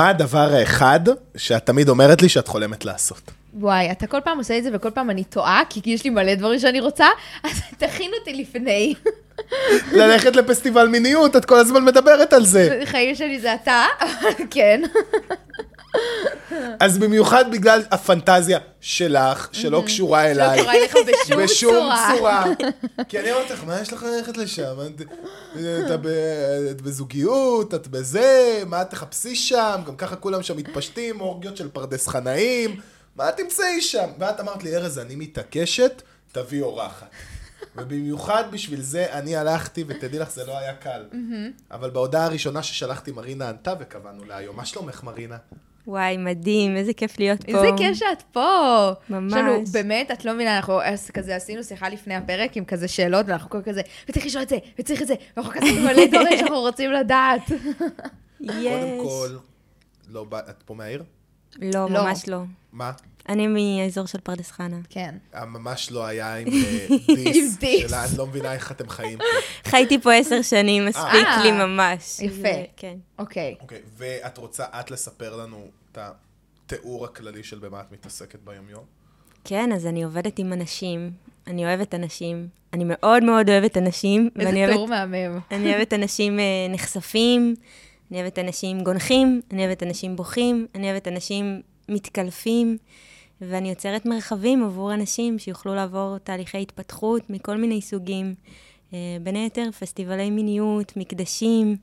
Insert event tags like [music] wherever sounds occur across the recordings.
מה הדבר האחד שאת תמיד אומרת לי שאת חולמת לעשות? וואי, אתה כל פעם עושה את זה וכל פעם אני טועה, כי יש לי מלא דברים שאני רוצה, אז תכין אותי לפני. ללכת לפסטיבל מיניות, את כל הזמן מדברת על זה. חיים שלי זה אתה, כן. אז במיוחד בגלל הפנטזיה שלך, שלא קשורה אליי. קורה לך בשום [laughs] בשום צורה. צורה. כי אני אומרת לך, מה יש לך ללכת לשם? את בזוגיות, את בזה, מה תחפשי שם? גם ככה כולם שם מתפשטים, אורגיות של פרדס חנאים. מה תמצאי שם? ואת אמרת לי, ארז, אני מתעקשת, תביא אורחת. ובמיוחד בשביל זה אני הלכתי, ותדעי לך, זה לא היה קל. אבל בהודעה הראשונה ששלחתי, מרינה ענתה וקבענו להיום. מה שלומך, מרינה? וואי, מדהים, איזה כיף להיות פה. איזה כיף שאת פה. ממש. יש לנו, באמת, את לא מבינה, אנחנו כזה עשינו שיחה לפני הפרק עם כזה שאלות, ואנחנו כל כזה, וצריך לשאול את זה, וצריך את זה, ואנחנו כזה [laughs] מלא דברים שאנחנו רוצים לדעת. יש. [laughs] קודם כל, לא, את פה מהעיר? לא, לא. ממש לא. מה? אני מהאזור של פרדס חנה. כן. ממש לא היה עם [laughs] אה, דיס. דיס. שלה, אני לא מבינה איך אתם חיים פה. חייתי פה עשר שנים, מספיק אה. לי ממש. יפה. כן. אוקיי. אוקיי, ואת רוצה את לספר לנו את התיאור הכללי של במה את מתעסקת ביומיום? כן, אז אני עובדת עם אנשים, אני אוהבת אנשים, אני מאוד מאוד אוהבת אנשים, איזה תיאור מהמם. אני אוהבת אנשים אה, נחשפים, אני אוהבת אנשים גונחים, אני אוהבת אנשים בוכים, אני אוהבת אנשים מתקלפים, ואני יוצרת מרחבים עבור אנשים שיוכלו לעבור תהליכי התפתחות מכל מיני סוגים, אה, בין היתר פסטיבלי מיניות, מקדשים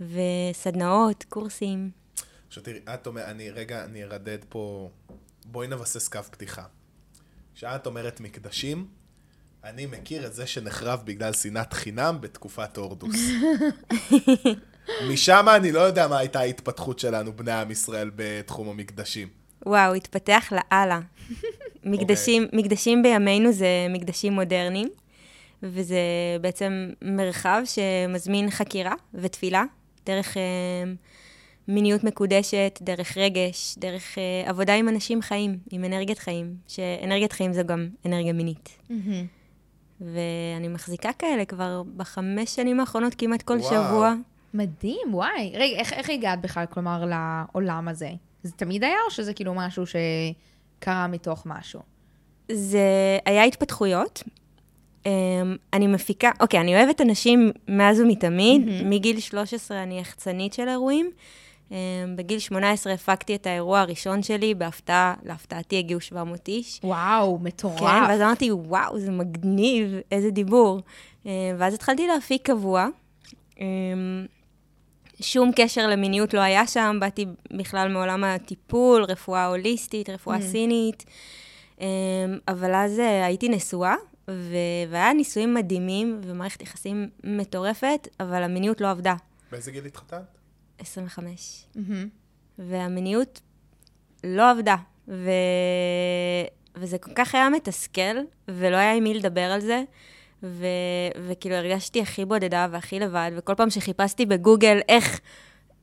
וסדנאות, קורסים. עכשיו תראי, את אומרת, אני רגע, אני ארדד פה, בואי נבסס קו פתיחה. כשאת אומרת מקדשים, אני מכיר את זה שנחרב בגלל שנאת חינם בתקופת הורדוס. [laughs] משם אני לא יודע מה הייתה ההתפתחות שלנו, בני עם ישראל, בתחום המקדשים. וואו, התפתח לאללה. [laughs] מקדשים, מקדשים בימינו זה מקדשים מודרניים, וזה בעצם מרחב שמזמין חקירה ותפילה, דרך אה, מיניות מקודשת, דרך רגש, דרך אה, עבודה עם אנשים חיים, עם אנרגיית חיים, שאנרגיית חיים זה גם אנרגיה מינית. ואני מחזיקה כאלה כבר בחמש שנים האחרונות כמעט כל וואו. שבוע. מדהים, וואי. רגע, איך, איך הגעת בכלל, כלומר, לעולם הזה? זה תמיד היה, או שזה כאילו משהו שקרה מתוך משהו? זה היה התפתחויות. Um, אני מפיקה, אוקיי, אני אוהבת אנשים מאז ומתמיד. Mm-hmm. מגיל 13 אני יחצנית של אירועים. Um, בגיל 18 הפקתי את האירוע הראשון שלי, בהפתעה, להפתעתי הגיעו 700 איש. וואו, מטורף. כן, ואז אמרתי, וואו, זה מגניב, איזה דיבור. Uh, ואז התחלתי להפיק קבוע. שום קשר למיניות לא היה שם, באתי בכלל מעולם הטיפול, רפואה הוליסטית, רפואה סינית. אמ, אבל אז אה, הייתי נשואה, ו... והיה נישואים מדהימים ומערכת יחסים מטורפת, אבל המיניות לא עבדה. באיזה גיל התחתנת? 25. מהמם. והמיניות לא עבדה. ו... וזה כל כך היה מתסכל, ולא היה עם מי לדבר על זה. ו... וכאילו הרגשתי הכי בודדה והכי לבד, וכל פעם שחיפשתי בגוגל איך,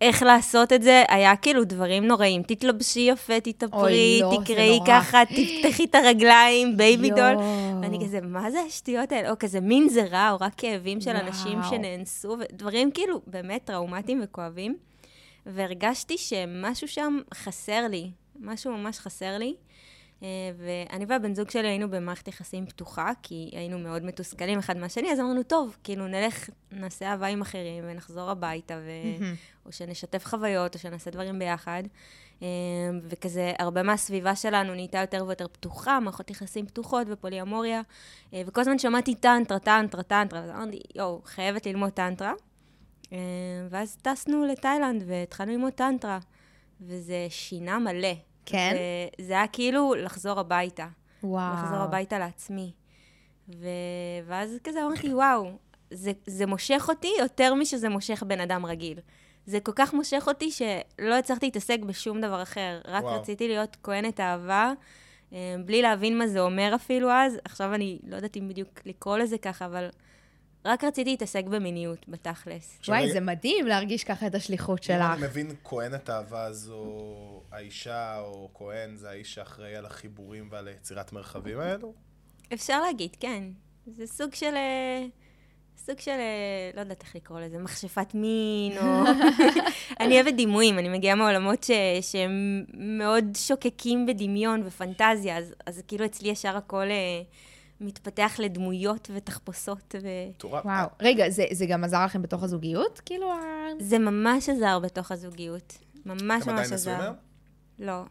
איך לעשות את זה, היה כאילו דברים נוראים. תתלבשי יפה, תתאפרי, לא, תקראי. ככה, תפתחי את הרגליים, baby doll. ואני כזה, מה זה השטויות האלה? או כזה מין זה רע, או רק כאבים של אנשים וואו. שנאנסו, ודברים כאילו באמת טראומטיים וכואבים. והרגשתי שמשהו שם חסר לי, משהו ממש חסר לי. אה, ואני והבן זוג שלי היינו במערכת יחסים פתוחה, כי היינו מאוד מתוסכלים אחד מהשני, אז אמרנו, טוב, כאילו נלך, נעשה אהבה עם אחרים ונחזור הביתה, ו... או שנשתף חוויות, או שנעשה דברים ביחד. אה, וכזה, הרבה מהסביבה שלנו נהייתה יותר ויותר פתוחה, מערכות יחסים פתוחות ופוליאמוריה, אה, וכל הזמן שמעתי טנטרה, טנטרה, טנטרה, ואז אמרתי, יואו, חייבת ללמוד טנטרה. ואז טסנו לתאילנד והתחלנו ללמוד טנטרה, וזה שינה מלא. כן? וזה היה כאילו לחזור הביתה. וואו. לחזור הביתה לעצמי. ו... ואז כזה אמרתי, וואו, זה, זה מושך אותי יותר משזה מושך בן אדם רגיל. זה כל כך מושך אותי שלא הצלחתי להתעסק בשום דבר אחר. רק וואו. רציתי להיות כהנת אהבה, אה, בלי להבין מה זה אומר אפילו אז. עכשיו אני לא יודעת אם בדיוק לקרוא לזה ככה, אבל רק רציתי להתעסק במיניות, בתכלס. וואי, זה מדהים להרגיש ככה את השליחות אם שלך. אני מבין, כהנת אהבה זו האישה, או כהן זה האיש שאחראי על החיבורים ועל יצירת מרחבים האלו? אפשר להגיד, כן. זה סוג של... אה, סוג של, אה, לא יודעת איך לקרוא לזה, מכשפת מין, או... [laughs] אני אוהבת דימויים, אני מגיעה מעולמות ש... שהם מאוד שוקקים בדמיון ופנטזיה, אז, אז כאילו אצלי ישר הכל אה, מתפתח לדמויות ותחפושות, ו... מטורף. וואו. רגע, זה, זה גם עזר לכם בתוך הזוגיות? כאילו, ה... זה ממש עזר בתוך הזוגיות. ממש ממש עדיין עזר. היום? לא.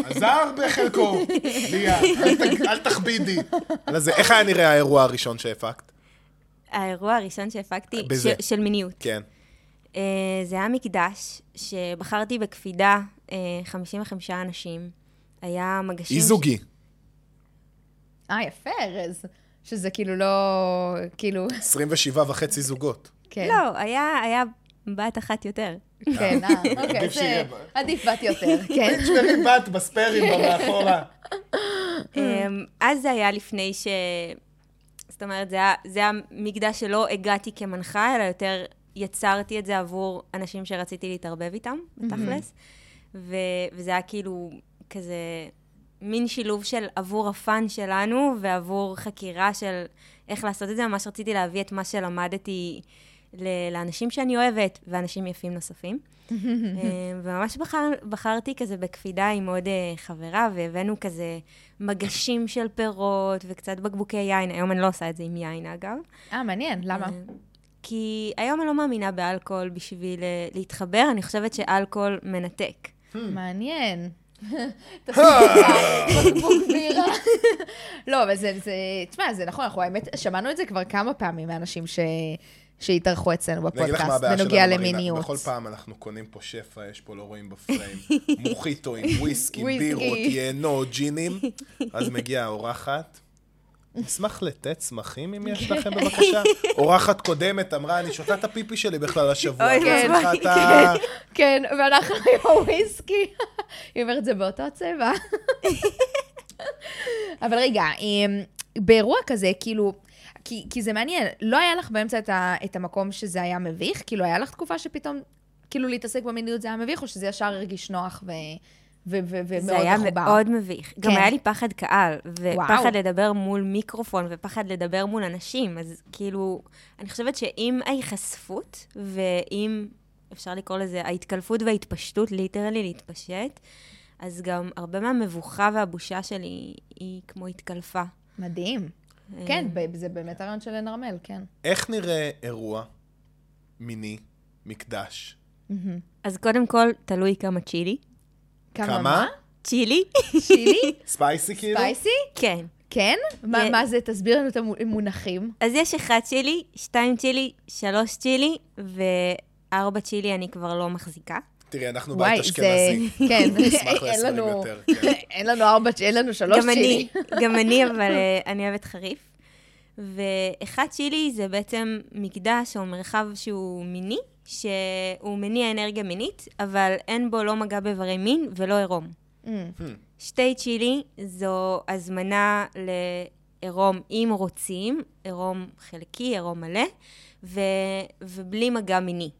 [laughs] עזר בחלקו. ליה, אל תכבידי. איך היה נראה האירוע הראשון שהפקת? האירוע הראשון שהפקתי, בזה. של, מיניות. כן. Uh, זה היה מקדש שבחרתי בקפידה uh, 55 אנשים. היה מגשים... אי זוגי. אה, יפה, ארז. שזה כאילו לא... כאילו... 27 וחצי זוגות. כן. לא, היה, היה בת אחת יותר. כן, אה, [laughs] אוקיי, עדיף זה... שיהיה- עדיף בת יותר, [laughs] כן. תשמרי בת בספיירים מאחורה. um, [laughs] אז זה היה לפני ש... זאת אומרת, זה היה, זה מקדש שלא הגעתי כמנחה, אלא יותר יצרתי את זה עבור אנשים שרציתי להתערבב איתם, בתכלס. ו, וזה היה כאילו כזה מין שילוב של עבור הפאן שלנו ועבור חקירה של איך לעשות את זה. ממש רציתי להביא את מה שלמדתי לאנשים שאני אוהבת ואנשים יפים נוספים. [laughs] אה, וממש בחר, בחרתי כזה בקפידה עם עוד אה, חברה, והבאנו כזה מגשים של פירות וקצת בקבוקי יין. היום אני לא עושה את זה עם יין, אגב. אה, מעניין, למה? אה, כי היום אני לא מאמינה באלכוהול בשביל אה, להתחבר, אני חושבת שאלכוהול מנתק. מעניין. [laughs] בקבוק בירה. [laughs] לא, אבל זה, זה, תשמע, זה נכון, אנחנו האמת, שמענו את זה כבר כמה פעמים מאנשים ש... שהתארחו אצלנו בפודקאסט, בנוגע. למיניות. בכל פעם אנחנו קונים פה שפע, יש פה, לא רואים בפריים, [laughs] מוחיטו עם וויסקי, וויסקי. בירות, יינות, ג'ינים, אז מגיעה האורחת. נשמח לתה צמחים אם יש לכם בבקשה. אורחת קודמת אמרה, אני שותה את הפיפי שלי בכלל השבוע. אוי, כן, ה... כן, ואנחנו עם הוויסקי. היא אומרת, זה באותו צבע. אבל רגע, אמ, באירוע כזה, כאילו, כי, כי זה מעניין, לא היה לך באמצע את, ה, את המקום שזה היה מביך? כאילו, היה לך תקופה שפתאום, כאילו, להתעסק במיניות זה היה מביך, או שזה ישר הרגיש נוח ו, ומאוד זה היה מחובר? מאוד מביך. גם כן. היה לי פחד קהל, ופחד וואו. לדבר מול מיקרופון, ופחד לדבר מול אנשים. אז כאילו, אני חושבת שעם ההיחשפות, ועם, אפשר לקרוא לזה, ההתקלפות וההתפשטות, ליטרלי להתפשט, אז גם הרבה מהמבוכה והבושה שלי היא כמו התקלפה. מדהים. אה, כן, זה באמת הרעיון של לנרמל, כן. איך נראה אירוע מיני, מקדש? אז קודם כל, תלוי כמה צ'ילי. כמה? מה? צ'ילי? צ'ילי? [laughs] ספייסי כאילו? ספייסי? כן. כן? מה. מה זה? תסביר לנו את המונחים. אז יש אחד צ'ילי, שתיים צ'ילי, שלוש צ'ילי, וארבע צ'ילי אני כבר לא מחזיקה. תראי, אנחנו בית. אשכנזי. [laughs] כן, [laughs] נשמח אין לנו... יותר. אין לנו ארבע, אין לנו שלוש גם צ'ילי. אני, גם אני, אבל אה, אני אוהבת חריף. ואחד צ'ילי זה בעצם מקדש או מרחב שהוא מיני, שהוא מניע אנרגיה מינית, אבל אין בו לא מגע באיברי מין ולא עירום. Mm, שתי צ'ילי זו הזמנה לעירום אם רוצים, עירום חלקי, עירום מלא, ו... ובלי מגע מיני.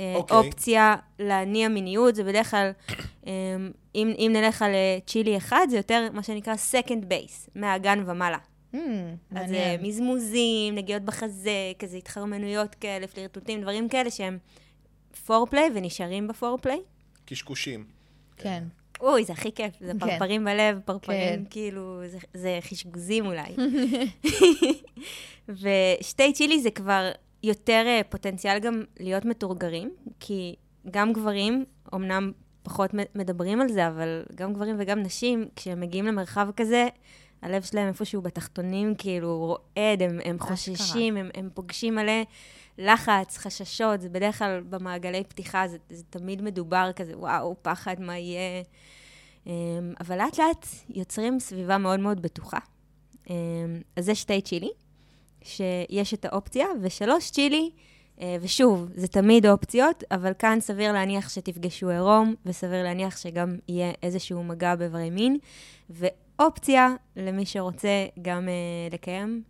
אה, אוקיי. אופציה להניע מיניות, זה בדרך כלל, אה, אם, אם נלך על אה, צ'ילי אחד, זה יותר מה שנקרא second base, מהאגן ומעלה. Mm, אז מעניין. מזמוזים, נגיעות בחזה, כזה התחרמנויות כאלה, פלירטוטים, דברים כאלה שהם פורפליי ונשארים בפורפליי. קשקושים. כן. אוי, זה הכי כיף, זה כן. פרפרים בלב, פרפרים כן. כאילו, זה, זה חשגוזים אולי. [laughs] ושתי צ'ילי זה כבר יותר אה, פוטנציאל גם להיות מתורגרים, כי גם גברים, אמנם פחות מדברים על זה, אבל גם גברים וגם נשים, כשהם מגיעים למרחב כזה, הלב שלהם איפשהו בתחתונים, כאילו, רועד, הם, הם. חוששים, הם, הם פוגשים מלא לחץ, חששות, זה בדרך כלל במעגלי פתיחה, זה, זה תמיד מדובר כזה, וואו, פחד, מה יהיה? אמ, אבל לאט לאט יוצרים סביבה מאוד מאוד בטוחה. אמ, אז זה שתי צ'ילי, שיש את האופציה, ושלוש צ'ילי, אה, ושוב, זה תמיד אופציות, אבל כאן סביר להניח שתפגשו עירום, וסביר להניח שגם יהיה איזשהו מגע באיברי מין, ואופציה למי שרוצה גם אה, לקיים,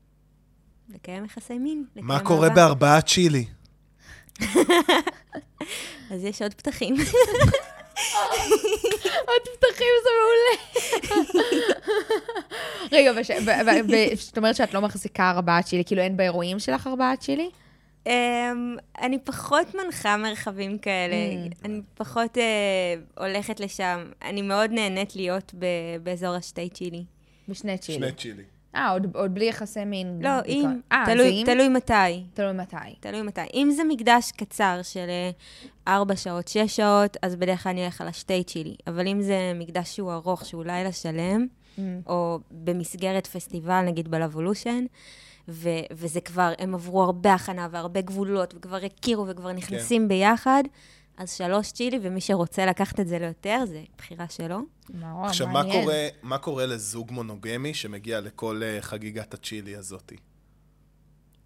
לקיים יחסי מין. מה לקיים קורה אהבה. בארבעה צ'ילי? [laughs] אז יש עוד פתחים. [laughs] עוד פתחים זה מעולה. רגע, זאת אומרת שאת לא מחזיקה ארבעת צ'ילי, כאילו אין באירועים שלך ארבעת צ'ילי? Um, אני פחות מנחה מרחבים כאלה, Mm. אני פחות uh, הולכת לשם. אני מאוד נהנית להיות ב- באזור השתי צ'ילי. בשני צ'ילי. שני צ'ילי. אה, עוד, עוד בלי יחסי מין. לא. אם, אה, תלוי, אם? תלוי מתי. תלוי מתי. תלוי מתי. אם זה מקדש קצר של אה, ארבע שעות, שש שעות, אז בדרך כלל אני אלך על השתי צ'ילי. אבל אם זה מקדש שהוא ארוך, שהוא לילה שלם, Mm. או במסגרת פסטיבל, נגיד בלבולושן, ו- וזה כבר, הם עברו הרבה הכנה והרבה גבולות, וכבר הכירו וכבר נכנסים כן. ביחד, אז שלוש צ'ילי, ומי שרוצה לקחת את זה ליותר, זה בחירה שלו. נורא, עכשיו, מה מעניין. קורה, מה קורה לזוג מונוגמי שמגיע לכל אה, חגיגת הצ'ילי הזאתי?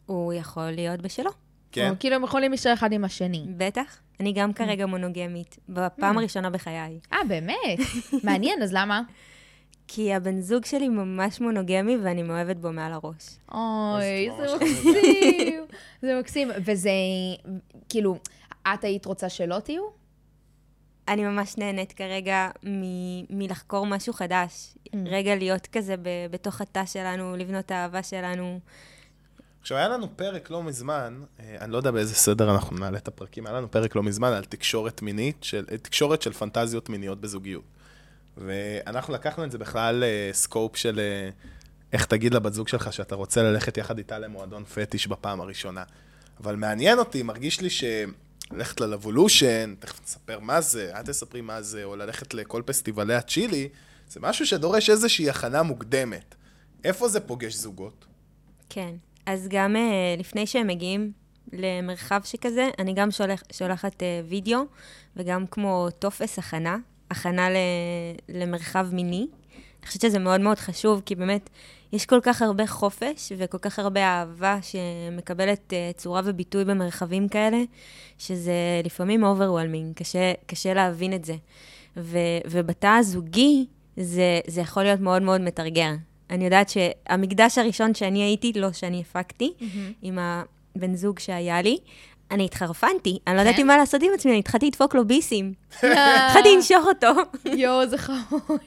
הוא יכול להיות בשלו. כן? או, כאילו הם יכולים להישאר אחד עם השני. בטח. אני גם כרגע מונוגמית, בפעם Mm. הראשונה בחיי. אה, באמת? [laughs] מעניין, אז למה? כי הבן זוג שלי ממש מונוגמי ואני מאוהבת בו מעל הראש. אוי, זה מקסים. [laughs] זה מקסים. וזה, כאילו, את היית רוצה שלא תהיו? אני ממש נהנית כרגע מ- מלחקור משהו חדש. Mm. רגע להיות כזה ב- בתוך התא שלנו, לבנות את האהבה שלנו. עכשיו, היה לנו פרק לא מזמן, אה, אני לא יודע באיזה סדר אנחנו נעלה את הפרקים, היה לנו פרק לא מזמן על תקשורת מינית, של, תקשורת של פנטזיות מיניות בזוגיות. ואנחנו לקחנו את זה בכלל אה, סקופ של אה, איך תגיד לבת זוג שלך שאתה רוצה ללכת יחד איתה למועדון פטיש בפעם הראשונה. אבל מעניין אותי, מרגיש לי שללכת ללבולושן, תכף נספר מה זה, את תספרי מה זה, או ללכת לכל פסטיבלי הצ'ילי, זה משהו שדורש איזושהי הכנה מוקדמת. איפה זה פוגש זוגות? כן. אז גם אה, לפני שהם מגיעים למרחב שכזה, אני גם שולח, שולחת וידאו, וגם כמו טופס הכנה, הכנה ל, למרחב מיני. אני חושבת שזה מאוד מאוד חשוב, כי באמת, יש כל כך הרבה חופש וכל כך הרבה אהבה שמקבלת אה, צורה וביטוי במרחבים כאלה, שזה לפעמים overwhelming, קשה, קשה להבין את זה. ו, ובתא הזוגי, זה, זה יכול להיות מאוד מאוד מתרגר. אני יודעת שהמקדש הראשון שאני הייתי, לא שאני הפקתי, עם הבן זוג שהיה לי, אני התחרפנתי, אני לא כן? ידעתי מה לעשות עם עצמי, אני התחלתי לדפוק לו ביסים. [laughs] התחלתי לנשוך אותו. [laughs] יואו, זה חמוד.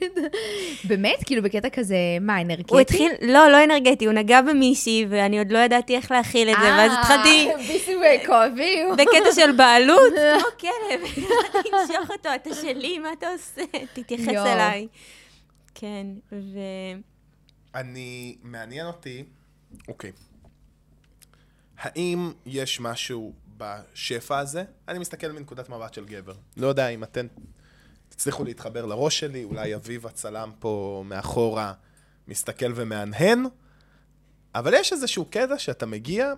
באמת? כאילו בקטע כזה, מה, אנרגטי? הוא התחיל, לא, לא אנרגטי, הוא נגע במישהי, ואני עוד לא ידעתי איך להכיל את זה, ואז התחלתי אה, [laughs] ביסים כואבים. בקטע של בעלות, כמו כלב, התחלתי לנשוך אותו, אתה שלי, מה אתה עושה? תתייחס. אליי. כן, ו... אני, מעניין אותי, אוקיי. האם יש משהו בשפע הזה? אני מסתכל מנקודת מבט של גבר. לא יודע אם אתן תצליחו להתחבר לראש שלי, אולי אביב הצלם פה מאחורה מסתכל ומהנהן, אבל יש איזשהו קטע שאתה מגיע,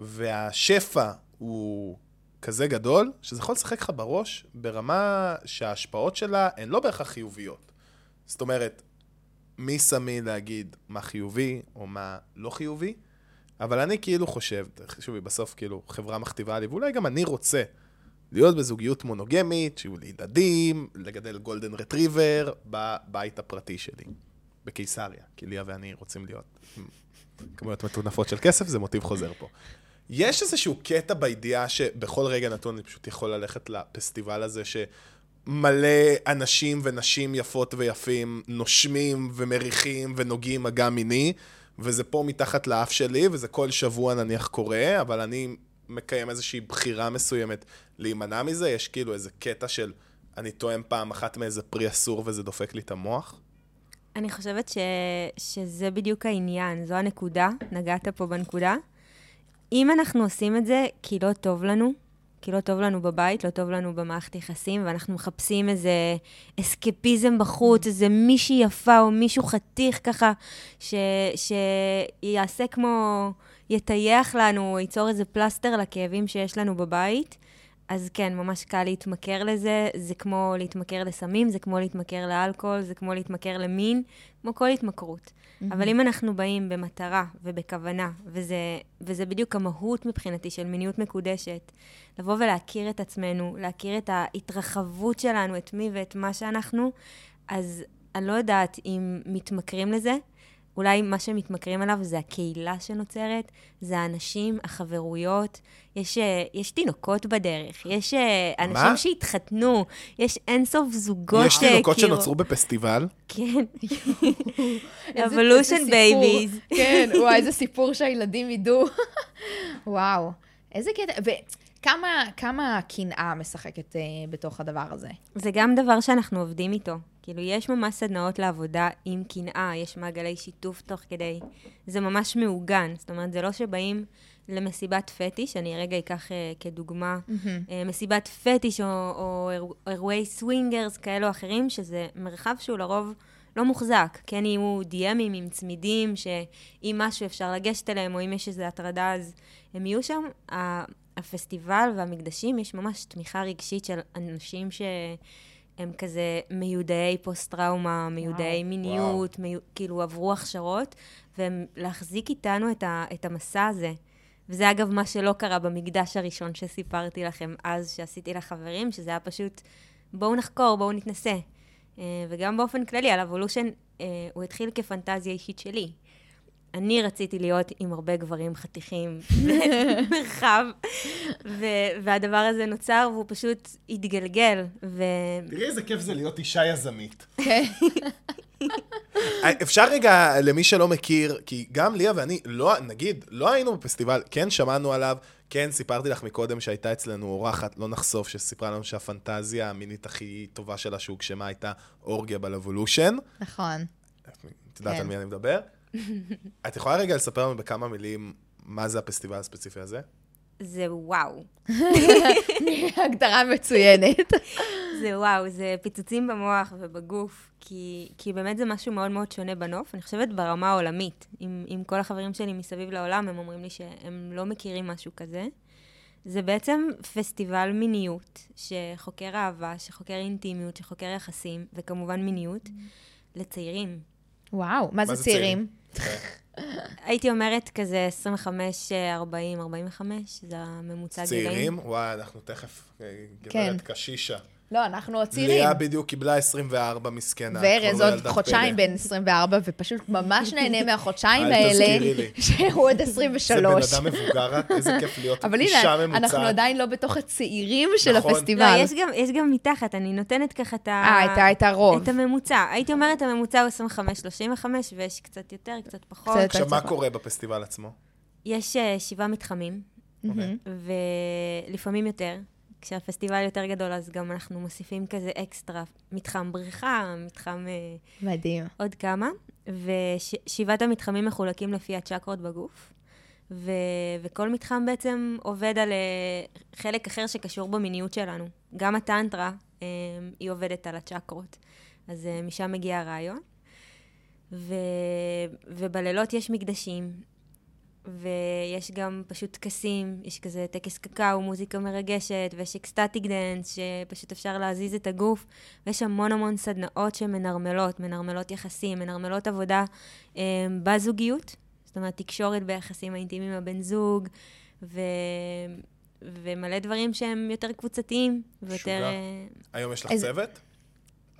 והשפע הוא כזה גדול, שזה יכול לשחק לך בראש ברמה שההשפעות שלה הן לא בהכרח חיוביות. זאת אומרת, מי שמי להגיד מה חיובי או מה לא חיובי, אבל אני כאילו חושב, שובי, בסוף כאילו חברה מכתיבה לי, ואולי גם אני רוצה להיות בזוגיות מונוגמית, שיהיו לי ילדים, לגדל גולדן רטריבר בבית הפרטי שלי, בקיסריה, כי ליה ואני רוצים להיות כמויות מטונפות של כסף, זה מוטיב חוזר פה. יש איזשהו קטע בידיעה שבכל רגע נתון אני פשוט יכול ללכת לפסטיבל הזה, שמלא אנשים ונשים יפות ויפים נושמים ומריחים ונוגעים מגע מיני, וזה פה מתחת לאף שלי, וזה כל שבוע נניח קורה, אבל אני מקיים איזושהי בחירה מסוימת להימנע מזה. יש כאילו איזה קטע של אני טועם פעם אחת מאיזה פרי אסור וזה דופק לי את המוח. אני חושבת ש... שזה בדיוק העניין, זו הנקודה, נגעת פה בנקודה. אם אנחנו עושים את זה כי לא טוב לנו, כי לא טוב לנו בבית, לא טוב לנו במערכת יחסים, ואנחנו מחפשים איזה אסקפיזם בחוץ, איזה מישהי יפה או מישהו חתיך ככה, ש... שיעשה כמו, יטייח לנו, ייצור איזה פלסטר לכאבים שיש לנו בבית, אז כן, ממש קל להתמכר לזה, זה כמו להתמכר לסמים, זה כמו להתמכר לאלכוהול, זה כמו להתמכר למין, כמו כל התמכרות. אבל אם אנחנו באים במטרה ובכוונה, וזה, וזה בדיוק המהות מבחינתי של מיניות מקודשת, לבוא ולהכיר את עצמנו, להכיר את ההתרחבות שלנו, את מי ואת מה שאנחנו, אז אני לא יודעת אם מתמכרים לזה, אולי מה שמתמכרים אליו זה הקהילה שנוצרת, זה האנשים, החברויות. יש, אה, יש תינוקות בדרך, יש אה, אנשים מה? שהתחתנו, יש אינסוף זוגות יש תינוקות כאילו- שנוצרו בפסטיבל? כן. [laughs] סיפור. babies. כן, וואי, [laughs] איזה סיפור שהילדים ידעו. וואו, איזה קטע. וכמה כמה קנאה משחקת אה, בתוך הדבר הזה? זה גם דבר שאנחנו עובדים איתו. כאילו, יש ממש סדנאות לעבודה עם קנאה, יש מעגלי שיתוף תוך כדי. זה ממש מעוגן. זאת אומרת, זה לא שבאים למסיבת פטיש, אני רגע אקח אה, כדוגמה, אה, מסיבת פטיש או, או אירוע- אירועי swingers כאלו או אחרים, שזה מרחב שהוא לרוב לא מוחזק. כן יהיו DM ים עם צמידים, שאם מישהו אפשר לגשת אליהם, או אם יש איזו הטרדה, אז הם יהיו שם. הפסטיבל והמקדשים, יש ממש תמיכה רגשית של אנשים ש... הם כזה מיודעי פוסט-טראומה, מיודעי וואו. מיניות, מיו, כאילו עברו הכשרות, והם להחזיק איתנו את, ה, את המסע הזה. וזה אגב מה שלא קרה במקדש הראשון שסיפרתי לכם אז, שעשיתי לחברים, שזה היה פשוט, בואו נחקור, בואו נתנסה. אה, וגם באופן כללי, על אבולושן, אה, הוא התחיל כפנטזיה אישית שלי. אני רציתי להיות עם הרבה גברים חתיכים [laughs] במרחב, ו- והדבר הזה נוצר והוא פשוט התגלגל. ו- תראי איזה כיף זה להיות אישה יזמית. כן. אפשר רגע, למי שלא מכיר, כי גם ליה ואני, לא, נגיד, לא היינו בפסטיבל, כן שמענו עליו, כן סיפרתי לך מקודם שהייתה אצלנו אורחת, לא נחשוף, שסיפרה לנו שהפנטזיה המינית הכי טובה שלה שהוגשמה הייתה אורגיה בלבולושן. נכון. את יודעת כן. על מי אני מדבר? [laughs] את יכולה רגע לספר לנו בכמה מילים מה זה הפסטיבל הספציפי הזה? זה וואו. [laughs] הגדרה מצוינת. זה וואו, זה פיצוצים במוח ובגוף, כי, כי באמת זה משהו מאוד מאוד שונה בנוף. אני חושבת ברמה העולמית. עם, עם כל החברים שלי מסביב לעולם, הם אומרים לי שהם לא מכירים משהו כזה. זה בעצם פסטיבל מיניות, שחוקר אהבה, שחוקר אינטימיות, שחוקר יחסים, וכמובן מיניות, לצעירים. וואו, מה זה זה צעירים? [laughs] הייתי אומרת כזה 25, 40, 45, זה הממוצע גילאים. צעירים? וואי, אנחנו תכף, אה, כן. גברת קשישה. לא, אנחנו עוד צעירים. ליה בדיוק קיבלה 24 מסכנה. וארז לא עוד חודשיים. בן 24, ופשוט ממש נהנה מהחודשיים אל האלה. שהוא עוד זה 23. בן אדם מבוגר רק, איזה כיף להיות אבל אישה הנה, ממוצעת. אנחנו עדיין לא בתוך הצעירים של נכון. הפסטיבל. לא, יש גם, יש גם מתחת, אני נותנת ככה את ה... אה, את הרוב. את הממוצע. הייתי אומרת, הממוצע הוא 25-35, ויש קצת יותר, קצת פחות. עכשיו, מה קורה בפסטיבל עצמו? יש אה, שבעה מתחמים, אוקיי. ולפעמים יותר. כשהפסטיבל יותר גדול, אז גם אנחנו מוסיפים כזה אקסטרה, מתחם בריכה, מתחם אה, מדהים. עוד כמה, ושבעת המתחמים מחולקים לפי הצ'קרות בגוף, ו- וכל מתחם בעצם עובד על אה, חלק אחר שקשור במיניות שלנו. גם הטנטרה, אה, היא עובדת על הצ'קרות, אז משם מגיע הרעיון. ו- ובלילות יש מקדשים, ויש גם פשוט טקסים, יש כזה טקס קקאו, מוזיקה מרגשת, ויש ecstatic dance, שפשוט אפשר להזיז את הגוף, ויש המון המון סדנאות שמנרמלות, מנרמלות יחסים, מנרמלות עבודה אה, בזוגיות, זאת אומרת, תקשורת ביחסים האינטימיים עם הבן זוג, ו... ומלא דברים שהם יותר קבוצתיים, ויותר... משוגע. אה, היום יש לך איזה- צוות?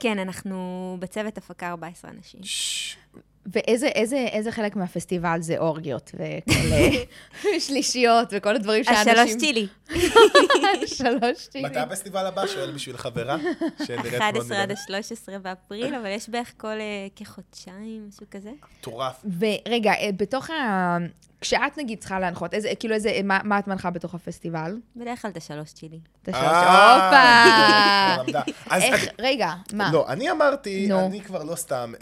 כן, אנחנו בצוות הפקה 14 אנשים. ששש. ואיזה איזה, איזה חלק מהפסטיבל זה אורגיות וכל אה, [laughs] שלישיות וכל הדברים שאנשים... השלוש צ'ילי. [laughs] שלוש צ'ילי. מתי הפסטיבל הבא? שואל בשביל חברה. [laughs] שנראית מאוד 11 עד נראית. ה-13 באפריל, אבל יש בערך כל אה, כחודשיים, משהו כזה. מטורף. ורגע, אה, בתוך ה... כשאת נגיד צריכה להנחות, איזה, כאילו איזה, מה, מה את מנחה בתוך הפסטיבל? בדרך כלל את השלוש צ'ילי. את השלוש... הופה! איך, רגע, מה? לא, אני אמרתי. אני כבר לא סתם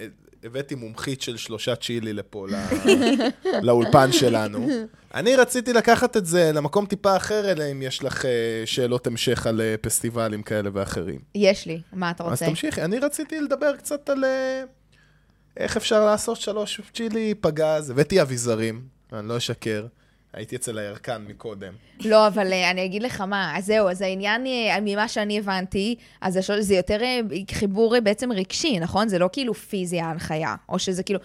הבאתי מומחית של שלושה צ'ילי לפה, ל- [laughs] לאולפן שלנו. אני רציתי לקחת את זה למקום טיפה אחר, אלא אם יש לך אה, שאלות המשך על אה, פסטיבלים כאלה ואחרים. יש לי, מה אתה אז רוצה? תמשיכי, אני רציתי לדבר קצת על אה, איך אפשר לעשות שלוש צ'ילי פגז. הבאתי אביזרים, אני לא אשקר. הייתי אצל הירקן מקודם. לא, אבל אה, אני אגיד לך מה, אז זהו, אז העניין, אה, ממה שאני הבנתי, אז זה יותר אה, חיבור בעצם רגשי, נכון? זה לא כאילו פיזי ההנחיה, או שזה כאילו...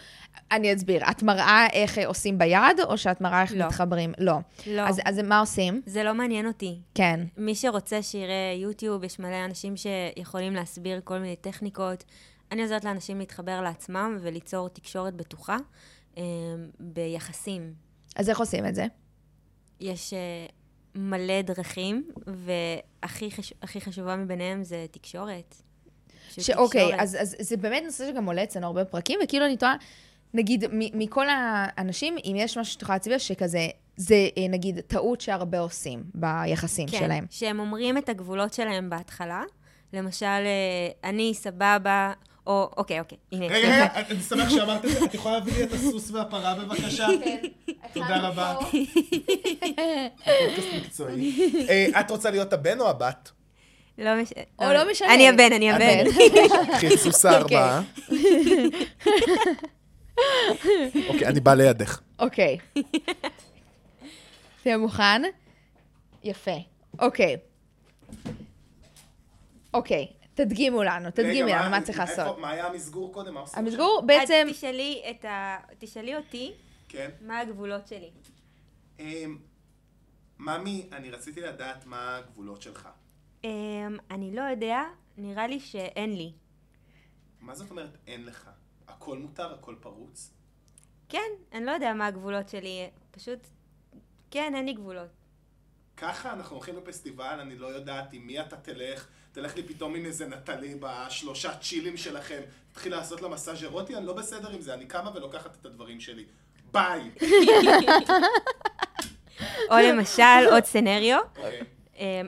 אני אסביר, את מראה איך עושים ביד, או שאת מראה איך לא. מתחברים? לא. לא. אז, אז מה עושים? זה לא מעניין אותי. כן. מי שרוצה שיראה יוטיוב, יש מלא אנשים שיכולים להסביר כל מיני טכניקות. אני עוזרת לאנשים להתחבר לעצמם וליצור תקשורת בטוחה אה, ביחסים. אז איך עושים את זה? יש אה, מלא דרכים, והכי חש... חשובה מביניהם זה תקשורת. שאוקיי, תקשורת. אז, אז זה באמת נושא שגם עולה אצלנו הרבה פרקים, וכאילו אני טועה, נגיד, מ- מכל האנשים, אם יש משהו שאת יכולה להצביע, שכזה, זה אה, נגיד טעות שהרבה עושים ביחסים כן, שלהם. שהם אומרים את הגבולות שלהם בהתחלה. למשל, אה, אני סבבה, או אוקיי, אוקיי, הנה. רגע, רגע, [laughs] אני שמח שאמרת את זה. את יכולה להביא לי את הסוס והפרה בבקשה? כן. תודה רבה. [laughs] פודקאסט מקצועי. אה, את רוצה להיות הבן או הבת? לא מש... או לא משנה. אני הבן, אני הבן. [laughs] קחי את סוס הארבעה. אוקיי, אני בא לידך. אוקיי. תהיה מוכן? יפה. אוקיי. אוקיי, תדגימו לנו, תדגימי רגע, לנו מה צריך לעשות. מה היה המסגור קודם? המסגור בעצם... תשאלי אותי כן. מה הגבולות שלי. אמ, ממי, אני רציתי לדעת מה הגבולות שלך. אמ, אני לא יודע, נראה לי שאין לי. מה זאת אומרת אין לך? הכל מותר, הכל פרוץ? כן, אני לא יודע מה הגבולות שלי, פשוט... כן, אין לי גבולות. ככה אנחנו הולכים לפסטיבל, אני לא יודעת עם מי אתה תלך, תלך לי פתאום עם איזה נטלי בשלושה צ'ילים שלכם, תתחיל לעשות לה מסאז' אירוטי, אני לא בסדר עם זה, אני קמה ולוקחת את הדברים שלי. ביי! [laughs] או למשל, עוד סצנריו, אוקיי.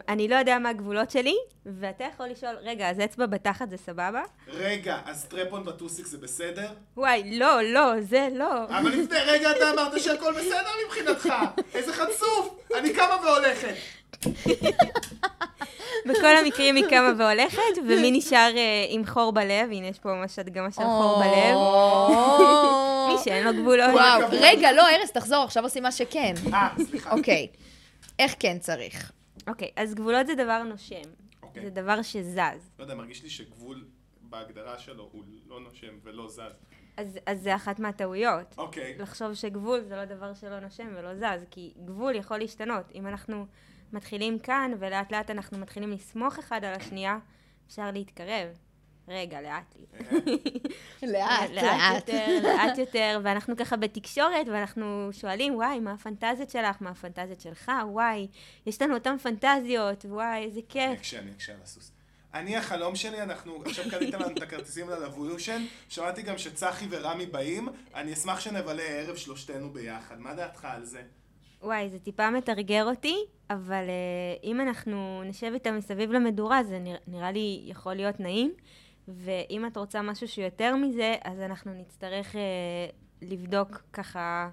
אני לא יודע מה הגבולות שלי, ואתה יכול לשאול, רגע, אז אצבע בתחת זה סבבה? רגע, אז טרפון בטוסיק זה בסדר? וואי, לא, לא, זה לא. אבל לפני רגע אתה אמרת שהכל בסדר מבחינתך! איזה חצוף! אני קמה והולכת! בכל המקרים היא קמה והולכת, ומי נשאר אה, עם חור בלב? הנה, יש פה ממש הדגמה של חור בלב. מי שאין לו גבולות. וואו. רגע, לא, ארז, תחזור, עכשיו עושים מה שכן. אה, סליחה. אוקיי. איך כן צריך? אוקיי, אז גבולות זה דבר נושם. אוקיי. זה דבר שזז. לא יודע, מרגיש לי שגבול בהגדרה שלו הוא לא נושם ולא זז. אז, אז זה אחת מהטעויות. אוקיי. לחשוב שגבול זה לא דבר שלא נושם ולא זז, כי גבול יכול להשתנות. אם אנחנו מתחילים כאן, ולאט לאט אנחנו מתחילים לסמוך אחד על השנייה, אפשר להתקרב. רגע, לאט לי. [laughs] לאט, לאט לאט. יותר, לאט יותר, ואנחנו ככה בתקשורת, ואנחנו שואלים, וואי, מה הפנטזיות שלך? מה הפנטזיות שלך? וואי, יש לנו אותן פנטזיות, וואי, איזה אני כיף. אקשה, אני אקשה על הסוס. אני, החלום שלי, אנחנו עכשיו קניתם לנו את הכרטיסים ללבויושן, שמעתי גם שצחי ורמי באים, אני אשמח שנבלה ערב שלושתנו ביחד. מה דעתך על זה? וואי, זה טיפה מתרגר אותי, אבל uh, אם אנחנו נשב איתם מסביב למדורה, זה נרא, נראה לי יכול להיות נעים. ואם את רוצה משהו שיותר מזה, אז אנחנו נצטרך uh, לבדוק ככה...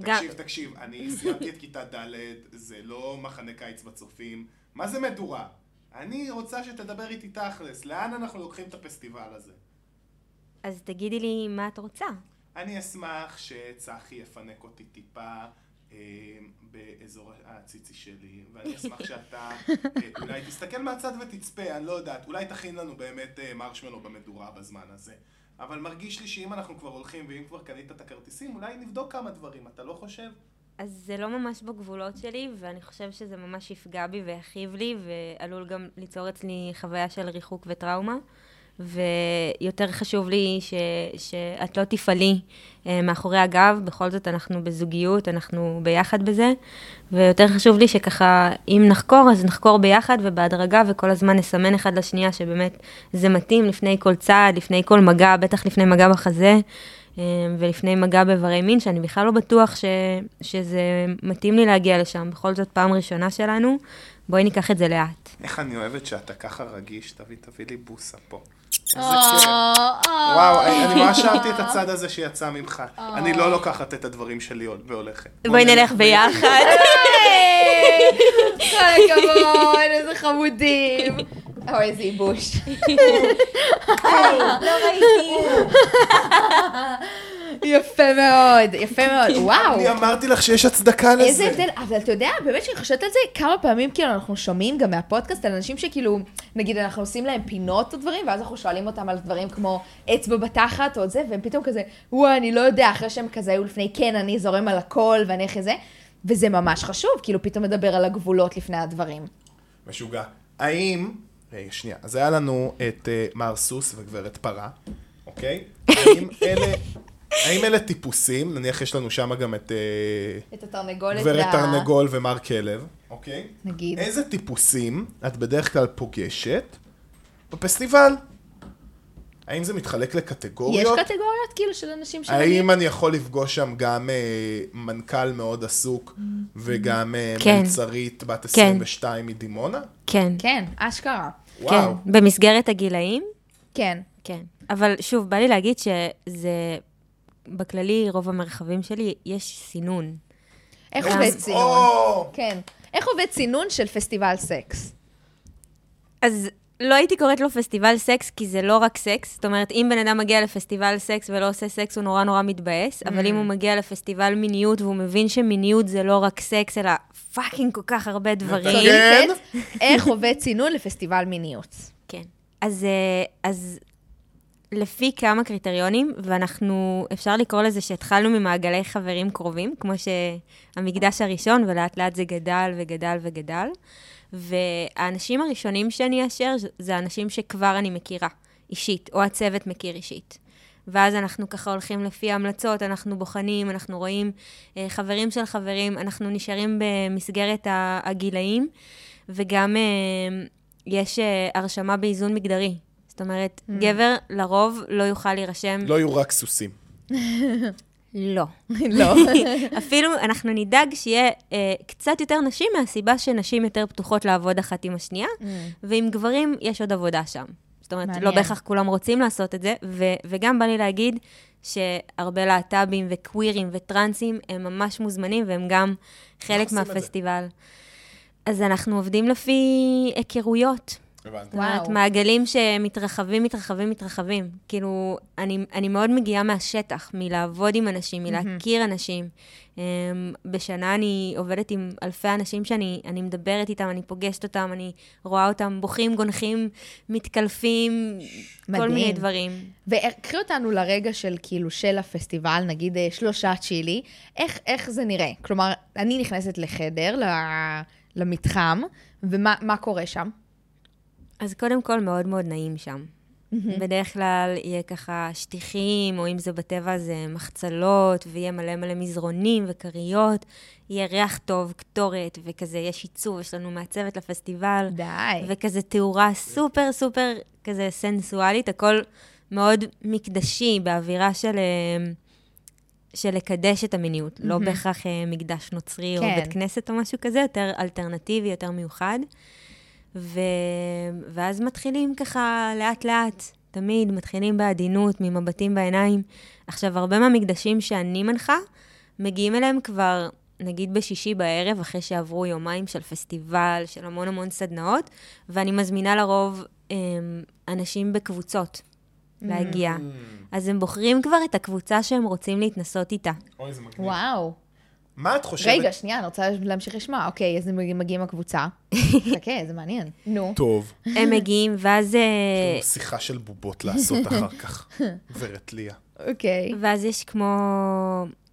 גם- תקשיב, תקשיב, אני סיימתי את כיתה ד', זה לא מחנה קיץ בצופים. מה זה מדורה? אני רוצה שתדבר איתי תכלס, לאן אנחנו לוקחים את הפסטיבל הזה? אז תגידי לי מה את רוצה. אני אשמח שצחי יפנק אותי טיפה אה, באזור הציצי שלי, ואני אשמח שאתה אה, [laughs] אולי תסתכל מהצד ותצפה, אני לא יודעת, אולי תכין לנו באמת אה, מרשמלו במדורה בזמן הזה. אבל מרגיש לי שאם אנחנו כבר הולכים ואם כבר קנית את הכרטיסים, אולי נבדוק כמה דברים, אתה לא חושב? אז זה לא ממש בגבולות שלי, ואני חושב שזה ממש יפגע בי ויכאיב לי, ועלול גם ליצור אצלי חוויה של ריחוק וטראומה. ויותר חשוב לי ש, שאת לא תפעלי אה, מאחורי הגב, בכל זאת אנחנו בזוגיות, אנחנו ביחד בזה, ויותר חשוב לי שככה, אם נחקור, אז נחקור ביחד ובהדרגה, וכל הזמן נסמן אחד לשנייה שבאמת זה מתאים לפני כל צעד, לפני כל מגע, בטח לפני מגע בחזה, אה, ולפני מגע באיברי מין, שאני בכלל לא בטוח ש, שזה מתאים לי להגיע לשם, בכל זאת פעם ראשונה שלנו, בואי ניקח את זה לאט. איך אני אוהבת שאתה ככה רגיש, תביא, תביא לי בוסה פה. אה. וואו, אני ממש אהבתי את הצד הזה שיצא ממך. אני לא לוקחת את הדברים שלי והולכת. בואי נלך ביחד. כל הכבוד, איזה חמודים. אוי, איזה ייבוש. [laughs] לא ראיתי. [laughs] יפה מאוד, יפה מאוד. וואו. אני אמרתי לך שיש הצדקה לזה. איזה הבדל, אבל אתה יודע, באמת שאני חושבת על זה, כמה פעמים כאילו אנחנו שומעים גם מהפודקאסט על אנשים שכאילו, נגיד אנחנו עושים להם פינות או דברים, ואז אנחנו שואלים אותם על דברים כמו אצבע בתחת או זה, והם פתאום כזה, וואי, אני לא יודע, אחרי שהם כזה היו לפני, כן, אני זורם על הכל ואני איך זה, וזה ממש חשוב, כאילו פתאום מדבר על הגבולות לפני הדברים. משוגע. האם, רגע, שנייה. אז היה לנו את אה, מר סוס וגברת פרה, אוקיי? האם [laughs] אלה... האם אלה טיפוסים? נניח יש לנו שם גם את אה, את התרנגולת גברת תרנגול ומר כלב, אוקיי? נגיד. איזה טיפוסים את בדרך כלל פוגשת בפסטיבל? האם זה מתחלק יש לקטגוריות? קטגוריות כאילו של אנשים שמגיעים? האם אני יכול לפגוש שם גם אה, מנכ"ל מאוד עסוק וגם אה, כן. מלצרית בת 22 מדימונה? כן. כן, אשכרה. וואו. כן. במסגרת הגילאים, כן. כן. אבל שוב, בא לי להגיד שזה, בכללי, רוב המרחבים שלי, יש סינון. איך עובד סינון? או! כן. איך עובד סינון של פסטיבל סקס? אז לא הייתי קוראת לו פסטיבל סקס, כי זה לא רק סקס. זאת אומרת, אם בן אדם מגיע לפסטיבל סקס ולא עושה סקס, הוא נורא נורא מתבאס, אבל אם הוא מגיע לפסטיבל מיניות והוא מבין שמיניות זה לא רק סקס, אלא fucking כל כך הרבה דברים. כן. איך עובד סינון לפסטיבל מיניות? כן. אז, אה, אז לפי כמה קריטריונים, ואנחנו, אפשר לקרוא לזה שהתחלנו ממעגלי חברים קרובים, כמו שהמקדש הראשון, ולאט לאט זה גדל וגדל וגדל. והאנשים הראשונים שאני אאשר, זה אנשים שכבר אני מכירה אישית, או הצוות מכיר אישית. ואז אנחנו ככה הולכים לפי ההמלצות, אנחנו בוחנים, אנחנו רואים אה, חברים של חברים, אנחנו נשארים במסגרת הגילאים, וגם אה, יש אה, הרשמה באיזון מגדרי. זאת אומרת, Mm. גבר לרוב לא יוכל להירשם... לא יהיו רק סוסים. [laughs] לא. [laughs] לא. [laughs] אפילו אנחנו נדאג שיהיה אה, קצת יותר נשים, מהסיבה שנשים יותר פתוחות לעבוד אחת עם השנייה, ועם גברים יש עוד עבודה שם. זאת אומרת, מעניין. לא בהכרח כולם רוצים לעשות את זה, ו- וגם בא לי להגיד שהרבה להט"בים וקווירים וטרנסים הם ממש מוזמנים, והם גם חלק? מהפסטיבל. אז אנחנו עובדים לפי היכרויות. הבנתי. זאת אומרת, וואו. מעגלים שמתרחבים, מתרחבים, מתרחבים. כאילו, אני, אני מאוד מגיעה מהשטח, מלעבוד עם אנשים, מלהכיר אנשים. Um, בשנה אני עובדת עם אלפי אנשים שאני אני מדברת איתם, אני פוגשת אותם, אני רואה אותם בוכים, גונחים, מתקלפים, כל מדהים. מיני דברים. וקחי אותנו לרגע של כאילו, של הפסטיבל, נגיד אה, שלושה צ'ילי, איך, איך זה נראה? כלומר, אני נכנסת לחדר, ל- למתחם, ומה מה קורה שם? אז קודם כל, מאוד מאוד נעים שם. בדרך כלל יהיה ככה שטיחים, או אם זה בטבע זה מחצלות, ויהיה מלא מלא מזרונים וכריות. יהיה ריח טוב, קטורת, וכזה יש עיצוב, יש לנו מעצבת לפסטיבל. די. וכזה תאורה סופר סופר כזה סנסואלית, הכל מאוד מקדשי, באווירה של, אה, של לקדש את המיניות. לא בהכרח אה, מקדש נוצרי או כן. בית כנסת או משהו כזה, יותר אלטרנטיבי, יותר מיוחד. ו... ואז מתחילים ככה לאט-לאט, תמיד מתחילים בעדינות, ממבטים בעיניים. עכשיו, הרבה מהמקדשים שאני מנחה, מגיעים אליהם כבר, נגיד בשישי בערב, אחרי שעברו יומיים של פסטיבל, של המון המון סדנאות, ואני מזמינה לרוב הם, אנשים בקבוצות להגיע. אז הם בוחרים כבר את הקבוצה שהם רוצים להתנסות איתה. אוי, זה מגניב. וואו. מה את חושבת? רגע, שנייה, אני רוצה להמשיך לשמוע. אוקיי, אז הם מגיעים הקבוצה. [laughs] חכה, זה מעניין. נו. טוב. הם מגיעים, ואז... אה, שיחה של בובות לעשות [laughs] אחר כך. גברת ליה. אוקיי. ואז יש כמו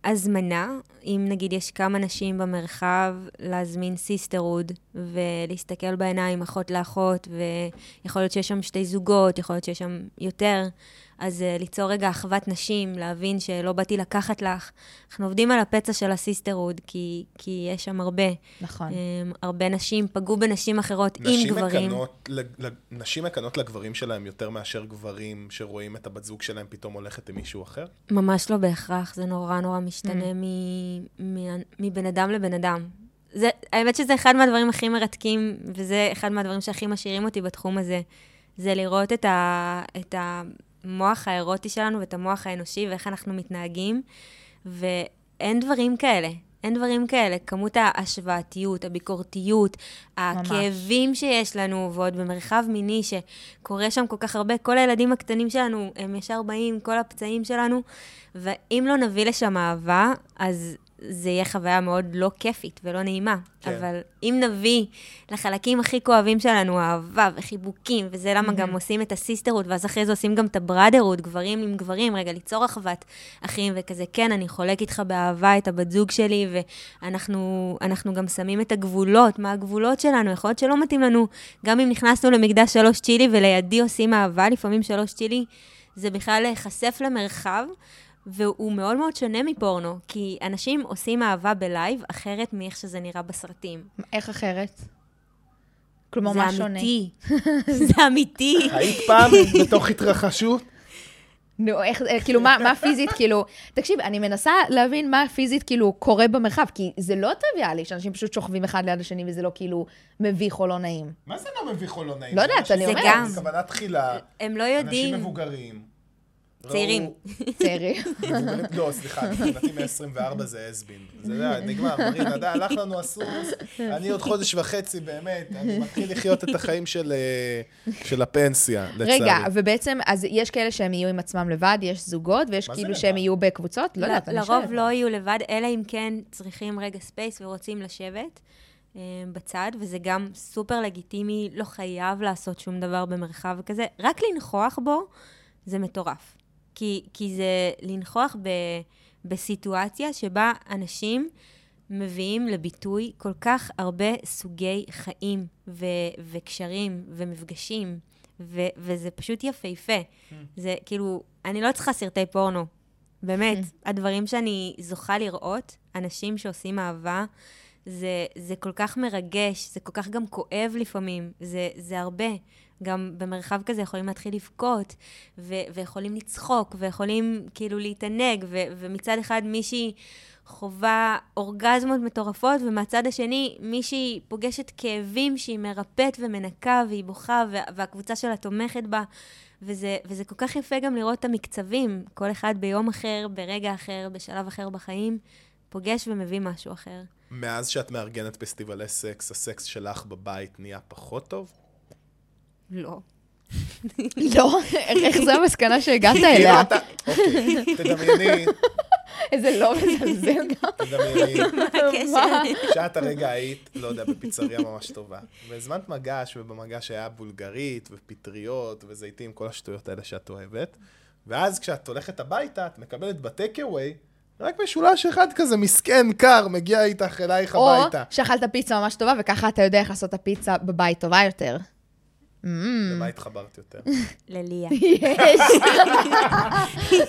הזמנה, אם נגיד יש כמה נשים במרחב, להזמין sisterhood ולהסתכל בעיניים אחות לאחות, ויכול להיות שיש שם שתי זוגות, יכול להיות שיש שם יותר, אז אה, ליצור רגע אחוות נשים, להבין שלא באתי לקחת לך. אנחנו עובדים על הפצע של ה sisterhood, כי, כי יש שם הרבה. נכון. אמ, הרבה נשים פגעו בנשים אחרות עם נשים גברים. מקנות, לג- נשים מקנות לגברים שלהם יותר מאשר גברים שרואים את הבת זוג שלהם פתאום הולכת עם מישהו אחר? ממש לא בהכרח, זה נורא נורא משתנה מ- מ- מבן אדם לבן אדם. זה, האמת שזה אחד מהדברים הכי מרתקים, וזה אחד מהדברים שהכי משאירים אותי בתחום הזה. זה לראות את, ה, את המוח האירוטי שלנו ואת המוח האנושי ואיך אנחנו מתנהגים, ואין דברים כאלה. אין דברים כאלה. כמות ההשוואתיות, הביקורתיות, הכאבים שיש לנו, ועוד במרחב מיני שקורה שם כל כך הרבה, כל הילדים הקטנים שלנו, הם ישר באים, כל הפצעים שלנו, ואם לא נביא לשם אהבה, אז זה יהיה חוויה מאוד לא כיפית ולא נעימה. כן. אבל אם נביא לחלקים הכי כואבים שלנו אהבה וחיבוקים, וזה למה גם עושים את הסיסטרות, ואז אחרי זה עושים גם את הבראדרות, גברים עם גברים, רגע, ליצור אחוות אחים, וכזה, כן, אני חולק איתך באהבה את הבת זוג שלי, ואנחנו אנחנו גם שמים את הגבולות, מה הגבולות שלנו, יכול להיות שלא מתאים לנו, גם אם נכנסנו למקדש שלוש צ'ילי ולידי עושים אהבה, לפעמים שלוש צ'ילי, זה בכלל להיחשף למרחב. והוא מאוד מאוד שונה מפורנו, כי אנשים עושים אהבה בלייב אחרת מאיך שזה נראה בסרטים. איך אחרת? כלומר, זה מה שונה? אמיתי. [laughs] זה אמיתי. היית פעם בתוך התרחשות? נו, איך, אה, כאילו, מה, מה פיזית, כאילו, תקשיב, אני מנסה להבין מה פיזית, כאילו, קורה במרחב, כי זה לא טריוויאלי שאנשים פשוט שוכבים אחד ליד השני וזה לא, כאילו, מביך או לא נעים. מה זה לא מביך או לא נעים? לא זה יודעת, אני אומרת. גם. בכוונה תחילה, הם לא אנשים יודעים. מבוגרים. צעירים. צעירים. [laughs] לא, סליחה, מבחינתי מ-24 זה אסבין. זה נגמר, מרינה, די, הלך לנו הסוס, אני עוד חודש וחצי, באמת, אני מתחיל לחיות את החיים של אה, של הפנסיה, לצערי. רגע, ובעצם, אז יש כאלה שהם יהיו עם עצמם לבד, יש זוגות, ויש כאילו? שהם יהיו בקבוצות? לא יודעת, אני לרוב שואלת. לא יהיו לבד, אלא אם כן צריכים רגע space ורוצים לשבת אה, בצד, וזה גם סופר לגיטימי, לא חייב לעשות שום דבר במרחב כזה. רק לנכוח בו זה מטורף. כי, כי זה לנכוח ב, בסיטואציה שבה אנשים מביאים לביטוי כל כך הרבה סוגי חיים ו, וקשרים ומפגשים, ו, וזה פשוט יפהפה. זה כאילו, אני לא צריכה סרטי פורנו. באמת, הדברים שאני זוכה לראות, אנשים שעושים אהבה, זה, זה כל כך מרגש, זה כל כך גם כואב לפעמים, זה, זה הרבה. גם במרחב כזה יכולים להתחיל לבכות, ו- ויכולים לצחוק, ויכולים כאילו להתענג, ו- ומצד אחד מישהי חווה אורגזמות מטורפות, ומהצד השני מישהי פוגשת כאבים שהיא מרפאת ומנקה, והיא בוכה, וה- והקבוצה שלה תומכת בה. וזה, וזה כל כך יפה גם לראות את המקצבים, כל אחד ביום אחר, ברגע אחר, בשלב אחר בחיים, פוגש ומביא משהו אחר. מאז שאת מארגנת פסטיבלי סקס, הסקס שלך בבית נהיה פחות טוב? לא. לא, איך זו המסקנה שהגעת כאילו אליה? אתה- אוקיי, תדמייני, איזה לא מזלזל גם. תדמייני, מה? שאת הרגע היית, לא יודע, בפיצריה ממש טובה. והזמנת מגש, ובמגש היה בולגרית, ופטריות, וזיתים, כל השטויות האלה שאת אוהבת. ואז כשאת הולכת הביתה, את מקבלת בטקאווי, רק משולש אחד כזה מסכן, קר, מגיע איתך אלייך או הביתה. שאכלת פיצה ממש טובה, וככה אתה יודע איך לעשות את הפיצה בבית טובה יותר. למה התחברת יותר? לליה. [laughs] יש.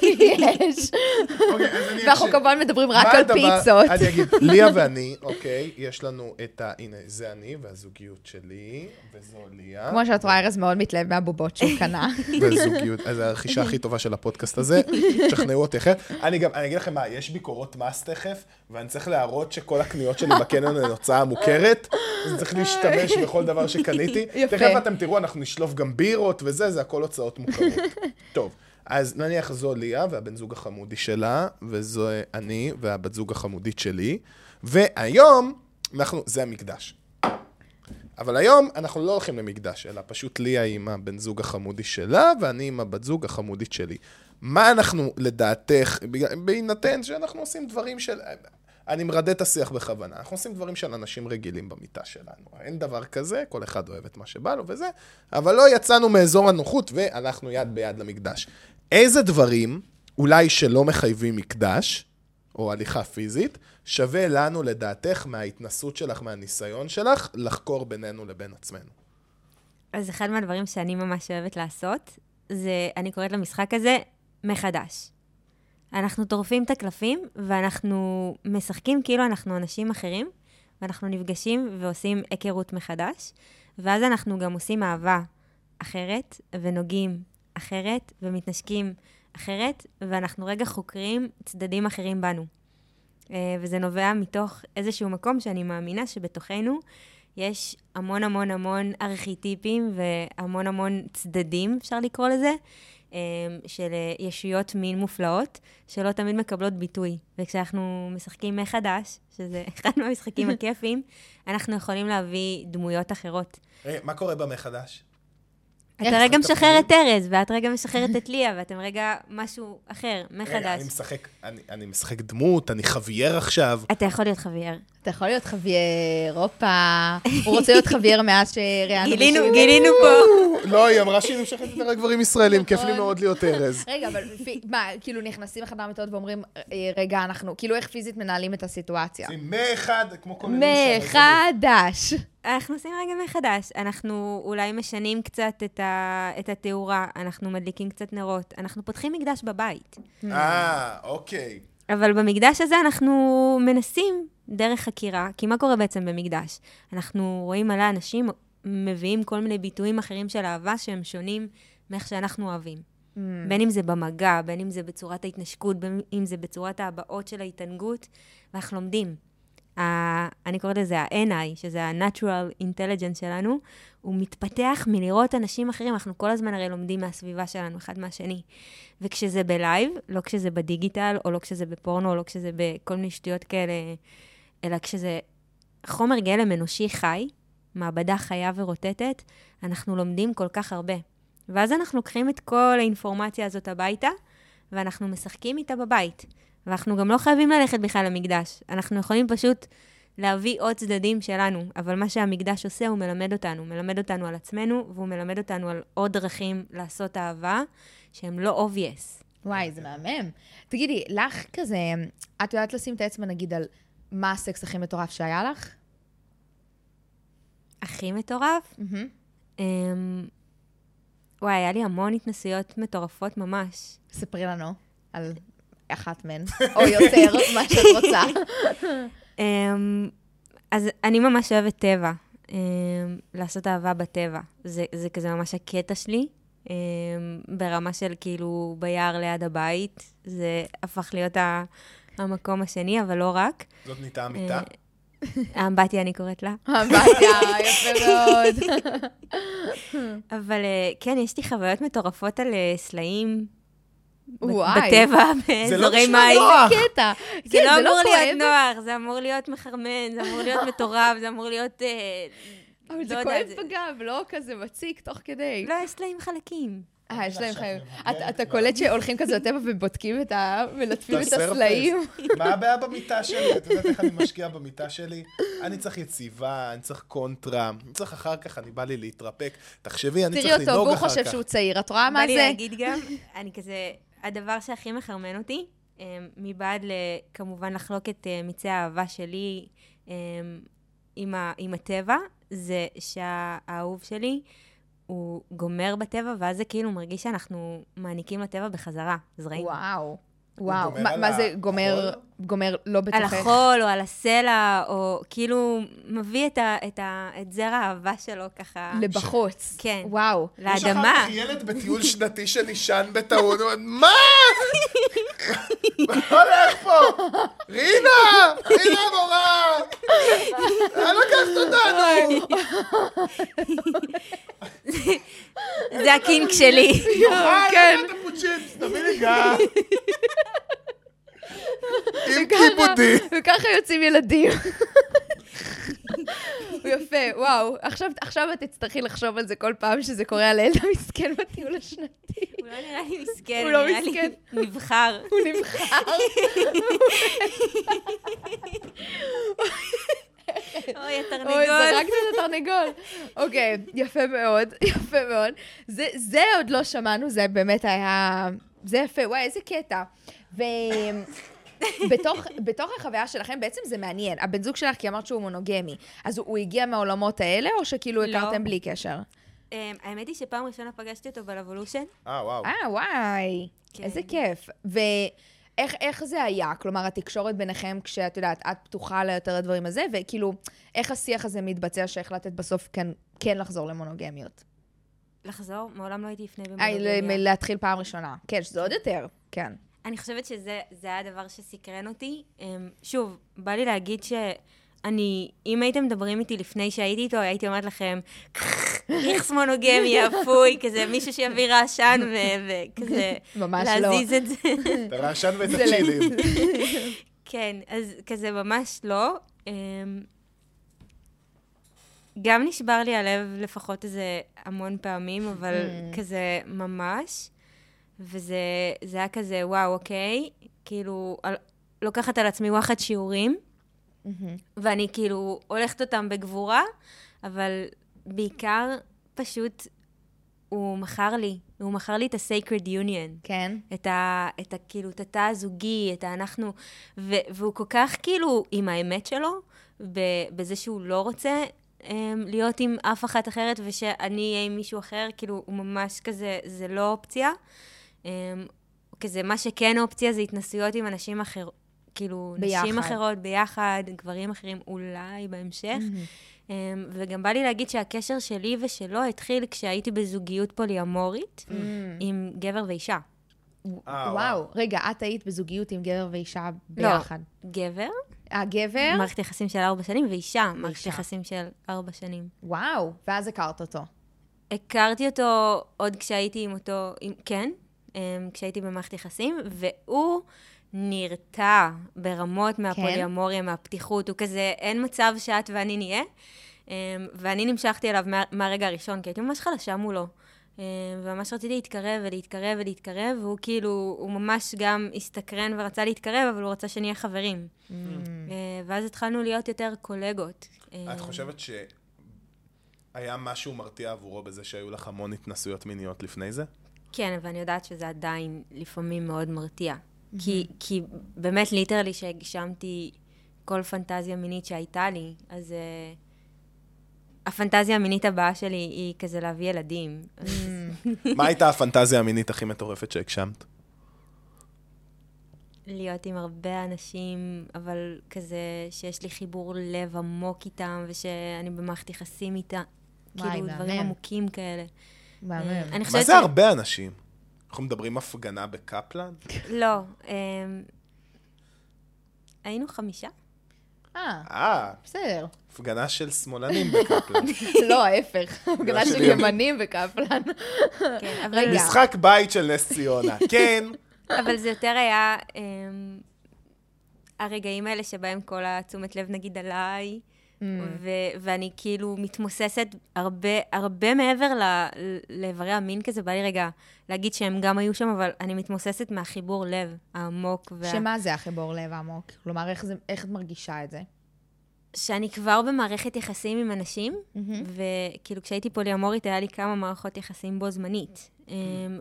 יש. [laughs] אוקיי, ואנחנו. כמובן מדברים רק על פיצות. אני אגיד, ליה [laughs] ואני, אוקיי, יש לנו את ה... הנה, זה אני והזוגיות שלי, וזו ליה. כמו שאת רואה, ארז מאוד מתלהב מהבובות שהוא קנה. וזוגיות, אז זו הרכישה הכי טובה של הפודקאסט הזה, תשכנעו אותי אחרת. אני גם, אני אגיד לכם מה, יש ביקורות מס תכף, ואני צריך להראות שכל הקניות שלי בקניון הן הוצאה מוכרת, אז צריך להשתמש בכל דבר שקניתי. [laughs] יפה. תכף אתם תראו, אנחנו נשלוף גם בירות וזה, זה הכל הוצאות מוכרות. [laughs] טוב, אז נניח זו ליה והבן זוג החמודי שלה, וזו אני והבת זוג החמודית שלי, והיום, אנחנו, זה המקדש. אבל היום אנחנו לא הולכים למקדש, אלא פשוט ליה היא עם הבן זוג החמודי שלה, ואני עם הבת זוג החמודית שלי. מה אנחנו, לדעתך, בהינתן שאנחנו עושים דברים של... אני מרדה את השיח בכוונה. אנחנו עושים דברים של אנשים רגילים במיטה שלנו. אין דבר כזה, כל אחד אוהב את מה שבא לו וזה, אבל לא יצאנו מאזור הנוחות והלכנו יד ביד למקדש. איזה דברים, אולי שלא מחייבים מקדש, או הליכה פיזית, שווה לנו, לדעתך, מההתנסות שלך, מהניסיון שלך, לחקור בינינו לבין עצמנו. אז אחד מהדברים שאני ממש אוהבת לעשות, זה, אני קוראת למשחק הזה, מחדש. אנחנו טורפים את הקלפים, ואנחנו משחקים כאילו אנחנו אנשים אחרים, ואנחנו נפגשים ועושים היכרות מחדש, ואז אנחנו גם עושים אהבה אחרת, ונוגעים אחרת, ומתנשקים אחרת, ואנחנו רגע חוקרים צדדים אחרים בנו. אה, וזה נובע מתוך איזשהו מקום שאני מאמינה שבתוכנו יש המון המון המון ארכיטיפים והמון המון צדדים, אפשר לקרוא לזה, של אה, ישויות מין מופלאות, שלא תמיד מקבלות ביטוי. וכשאנחנו משחקים מחדש, שזה [laughs] אחד מהמשחקים הכיפיים, אנחנו יכולים להביא דמויות אחרות. מה קורה במחדש? אתה רגע משחרר את? ארז, ואת רגע משחררת [laughs] את ליה, ואתם רגע משהו אחר, רגע, מחדש. אני משחק, אני, אני משחק דמות, אני חווייר עכשיו. אתה יכול להיות חבייר. אתה יכול להיות חווייר, הופה. הוא רוצה להיות חווייר מאז שראיינו גילינו, מישהו. גילינו פה. [laughs] לא, היא אמרה שהיא נמשכת יותר לגברים ישראלים, כיף לי נכון. מאוד להיות ארז. [laughs] רגע, אבל פי- מה, כאילו נכנסים לחדר מיטות ואומרים, אה, רגע, אנחנו, כאילו איך פיזית מנהלים את הסיטואציה? זה מאחד, כמו כל מחדש. אנחנו עושים רגע מחדש. אנחנו אולי משנים קצת את, ה... את התאורה, אנחנו מדליקים קצת נרות, אנחנו פותחים מקדש בבית. אה, אוקיי. אבל במקדש הזה אנחנו מנסים דרך חקירה, כי מה קורה בעצם במקדש? אנחנו רואים מלא אנשים מביאים כל מיני ביטויים אחרים של אהבה שהם שונים מאיך שאנחנו אוהבים. Mm. בין אם זה במגע, בין אם זה בצורת ההתנשקות, בין אם זה בצורת ההבעות של ההתענגות, ואנחנו לומדים. ה- אני קוראת לזה ה-NI, שזה ה-Natural Intelligence שלנו, הוא מתפתח מלראות אנשים אחרים, אנחנו כל הזמן הרי לומדים מהסביבה שלנו, אחד מהשני. וכשזה בלייב, לא כשזה בדיגיטל, או לא כשזה בפורנו, או לא כשזה בכל מיני שטויות כאלה, אלא כשזה חומר גלם אנושי חי, מעבדה חיה ורוטטת, אנחנו לומדים כל כך הרבה. ואז אנחנו לוקחים את כל האינפורמציה הזאת הביתה, ואנחנו משחקים איתה בבית. ואנחנו גם לא חייבים ללכת בכלל למקדש. אנחנו יכולים פשוט להביא עוד צדדים שלנו, אבל מה שהמקדש עושה, הוא מלמד אותנו. מלמד אותנו על עצמנו, והוא מלמד אותנו על עוד דרכים לעשות אהבה, שהם לא obvious. וואי, זה מהמם. תגידי, לך כזה, את יודעת לשים את האצבע נגיד על מה הסקס הכי מטורף שהיה לך? הכי מטורף? מהמם. אמ... וואי, היה לי המון התנסויות מטורפות ממש. ספרי לנו על אחת מהן, או יותר, מה שאת רוצה. אמ, אז אני ממש אוהבת טבע, אמ, לעשות אהבה בטבע. זה, זה כזה ממש הקטע שלי, אמ, ברמה של כאילו ביער ליד הבית. זה הפך להיות ה- המקום השני, אבל לא רק. זאת נהייתה המיטה. האמבטיה, אני קוראת לה. אמבטיה, יפה מאוד. [laughs] אבל אה, כן, יש לי חוויות מטורפות על אה, סלעים. וואי. בטבע, זה לא באזורי נשמע מים. נוח. קטע. זה כן, לא אמור להיות כואב, נוח, זה אמור להיות מחרמן, זה אמור להיות מטורף, זה אמור להיות... אה, אבל זה לא כואב זה- בגב, לא כזה מציק תוך כדי. לא, יש להם חלקים. אה, יש להם חיים. עכשיו אתה- אתה קולט שהולכים כזה לטבע ובודקים את ה... מלטפים את. הסלעים? [laughs] מה הבעיה במיטה שלי? את יודעת איך אני משקיע במיטה שלי? אני צריך יציבה, אני צריך קונטרה, אני צריך אחר כך, אני בא לי להתרפק. תחשבי, אני תראי צריך אותו, לנהוג אחר חושב כך. שהוא צעיר. את רואה מה בא לי זה? להגיד גם, אני כזה, הדבר שהכי מחרמן אותי, אה, מבעד ל- כמובן לחלוק את אה, מיצי האהבה שלי אה, עם ה- עם הטבע, זה שהאהוב שלי, הוא גומר בטבע, ואז זה כאילו מרגיש שאנחנו מעניקים לטבע בחזרה, זרעים. וואו. וואו. גומר מה- על מה זה החול? גומר, גומר לא על בתוכך? החול או על הסלע, או כאילו מביא את, ה, את, ה, את זר האהבה שלו ככה. לבחוץ. כן. וואו. יש אחר לאדמה. כך ילד בטיול שנתי שנשען בטעות, הוא אומר, מה? מה [laughs] הולך פה? רינה! רינה מורה! לאן לקחת אותנו? זה הקינק שלי. יוכל, כן. תביא לי גם. עם כיבודי. וככה יוצאים ילדים. הוא [laughs] יפה, וואו. עכשיו, עכשיו את תצטרכי לחשוב על זה כל פעם שזה קורה על הילד המסכן בטיול השנתי. הוא לא נראה לי מסכן, הוא לא נראה לי מסכן. נבחר. הוא נבחר. אוי, אוי, התרנגול. זרקת את התרנגול. אוקיי, יפה מאוד, [laughs] יפה מאוד. זה, זה עוד לא שמענו, זה באמת היה... זה יפה, וואי, איזה קטע. ובתוך בתוך החוויה שלכם, בעצם זה מעניין. הבן זוג שלך, כי אמרת שהוא מונוגמי, אז הוא, הוא הגיע מהעולמות האלה, או שכאילו לא. הכרתם בלי קשר? אמ, האמת היא שפעם ראשונה פגשתי אותו בלבולושן. אה, וואו. אה, וואי, כן. איזה כיף. ואיך איך זה היה? כלומר, התקשורת ביניכם, כשאת יודעת, את פתוחה ליותר הדברים הזה, וכאילו, איך השיח הזה מתבצע שהחלטת בסוף כן, כן לחזור למונוגמיות? לחזור, מעולם לא הייתי לפני אה, במונוגמיה. להתחיל פעם ראשונה. כן, שזה עוד יותר, כן. אני חושבת שזה זה היה הדבר שסקרן אותי. אמ, שוב, בא לי להגיד שאני, אם הייתם מדברים איתי לפני שהייתי איתו, הייתי אומרת לכם, איכס מונוגמי, אפוי, כזה מישהו שיביא רעשן וכזה, ממש לא. להזיז את זה. את הרעשן ואת הצ'ילים. כן, אז כזה ממש לא. אמ, גם נשבר לי הלב לפחות איזה המון פעמים, אבל Mm. כזה ממש. וזה זה היה כזה, וואו, אוקיי, כאילו, על- לוקחת על עצמי וואחד שיעורים, מהמם. ואני כאילו הולכת אותם בגבורה, אבל בעיקר פשוט הוא מכר לי, הוא מכר לי את ה-sacred union. כן. את ה... את ה... כאילו, את התא הזוגי, את האנחנו... ו, והוא כל כך כאילו עם האמת שלו, בזה שהוא לא רוצה um, להיות עם אף אחת אחרת, ושאני אהיה עם מישהו אחר, כאילו, הוא ממש כזה, זה לא אופציה. Um, כזה, מה שכן אופציה זה התנסויות עם אנשים אחר... כאילו, ביחד. נשים אחרות ביחד, גברים אחרים אולי בהמשך. Um, וגם בא לי להגיד שהקשר שלי ושלו התחיל כשהייתי בזוגיות פוליאמורית עם גבר ואישה. אה, וואו, רגע, את היית בזוגיות עם גבר ואישה ביחד. גבר, הגבר? מערכת יחסים של ארבע שנים, ואישה, מערכת. יחסים של ארבע שנים. וואו, ואז הכרת אותו. הכרתי אותו עוד כשהייתי עם אותו, עם, כן, אמ, כשהייתי במערכת יחסים, והוא נרתע ברמות מהפוליומוריה, מהפתיחות, הוא כזה, אין מצב שאת ואני נהיה. אמ, ואני נמשכתי אליו מה, מהרגע הראשון, כי הייתי ממש חלשה מולו. אמ, וממש רציתי להתקרב ולהתקרב ולהתקרב, והוא כאילו, הוא ממש גם הסתקרן ורצה להתקרב, אבל הוא רצה שנהיה חברים. Mm. ואז התחלנו להיות יותר קולגות. את חושבת שהיה משהו מרתיע עבורו בזה שהיו לך המון התנסויות מיניות לפני זה? כן, ואני יודעת שזה עדיין לפעמים מאוד מרתיע. כי, כי באמת, ליטרלי, שהגשמתי כל פנטזיה מינית שהייתה לי, אז uh, הפנטזיה המינית הבאה שלי היא כזה להביא ילדים. [laughs] מה הייתה הפנטזיה המינית הכי מטורפת שהגשמת? להיות עם הרבה אנשים, אבל כזה שיש לי חיבור לב עמוק איתם, ושאני במערכת יחסים איתם. כאילו, דברים. עמוקים כאלה. מהמם. מה זה הרבה אנשים? אנחנו מדברים הפגנה בקפלן? [laughs] לא. אמ, היינו חמישה? אה, אה, בסדר. הפגנה של שמאלנים בקפלן. [laughs] לא, ההפך. [laughs] הפגנה של. ימנים בקפלן. כן. משחק בית של נס ציונה. כן, אבל זה יותר היה אמ, הרגעים האלה שבהם כל התשומת לב נגיד עליי, Mm. ו- ואני כאילו מתמוססת הרבה, הרבה מעבר ל- לאיברי המין כזה, בא לי רגע להגיד שהם גם היו שם, אבל אני מתמוססת מהחיבור לב העמוק. וה... שמה זה החיבור לב העמוק? כלומר, איך זה- איך את מרגישה את זה? שאני כבר במערכת יחסים עם אנשים, מהמם. וכאילו כשהייתי פוליומורית היה לי כמה מערכות יחסים בו זמנית. אמ,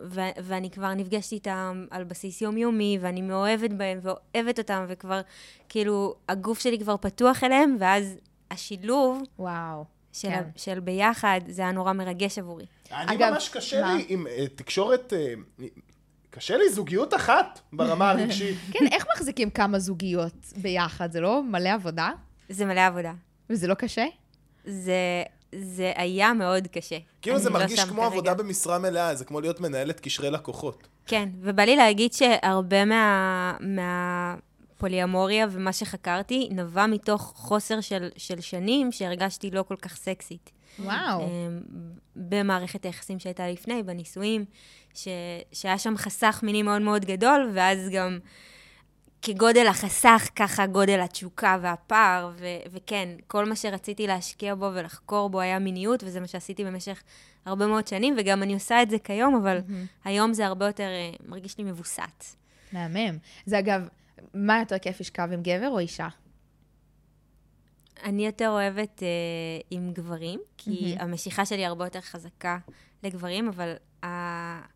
ו- ואני כבר נפגשתי איתם על בסיס יומיומי, ואני מאוהבת בהם ואוהבת אותם, וכבר, כאילו, הגוף שלי כבר פתוח אליהם, ואז השילוב וואו. של, כן. של ביחד, זה היה נורא מרגש עבורי. אני אגב, ממש קשה מה? לי עם אה, תקשורת... אה, קשה לי זוגיות אחת ברמה הרגשית. [laughs] כן, איך מחזיקים כמה זוגיות ביחד? זה לא מלא עבודה? זה מלא עבודה. וזה לא קשה? זה, זה היה מאוד קשה. כאילו זה לא מרגיש שם כמו כרגע. עבודה במשרה מלאה, זה כמו להיות מנהלת קשרי לקוחות. כן, ובא לי להגיד שהרבה מה, מהפוליומוריה ומה שחקרתי נבע מתוך חוסר של, של שנים שהרגשתי לא כל כך סקסית. וואו. אמ, במערכת היחסים שהייתה לפני, בנישואים, ש, שהיה שם חסך מיני מאוד מאוד גדול, ואז גם כגודל החסך, ככה גודל התשוקה והפער, ו, וכן, כל מה שרציתי להשקיע בו ולחקור בו היה מיניות, וזה מה שעשיתי במשך הרבה מאוד שנים, וגם אני עושה את זה כיום, אבל היום זה הרבה יותר, אה, מרגיש לי מבוסת. מהמם. זה אגב, מה יותר כיף לשכב עם גבר או אישה? אני יותר אוהבת אה, עם גברים, כי מהמם. המשיכה שלי הרבה יותר חזקה לגברים, אבל ה...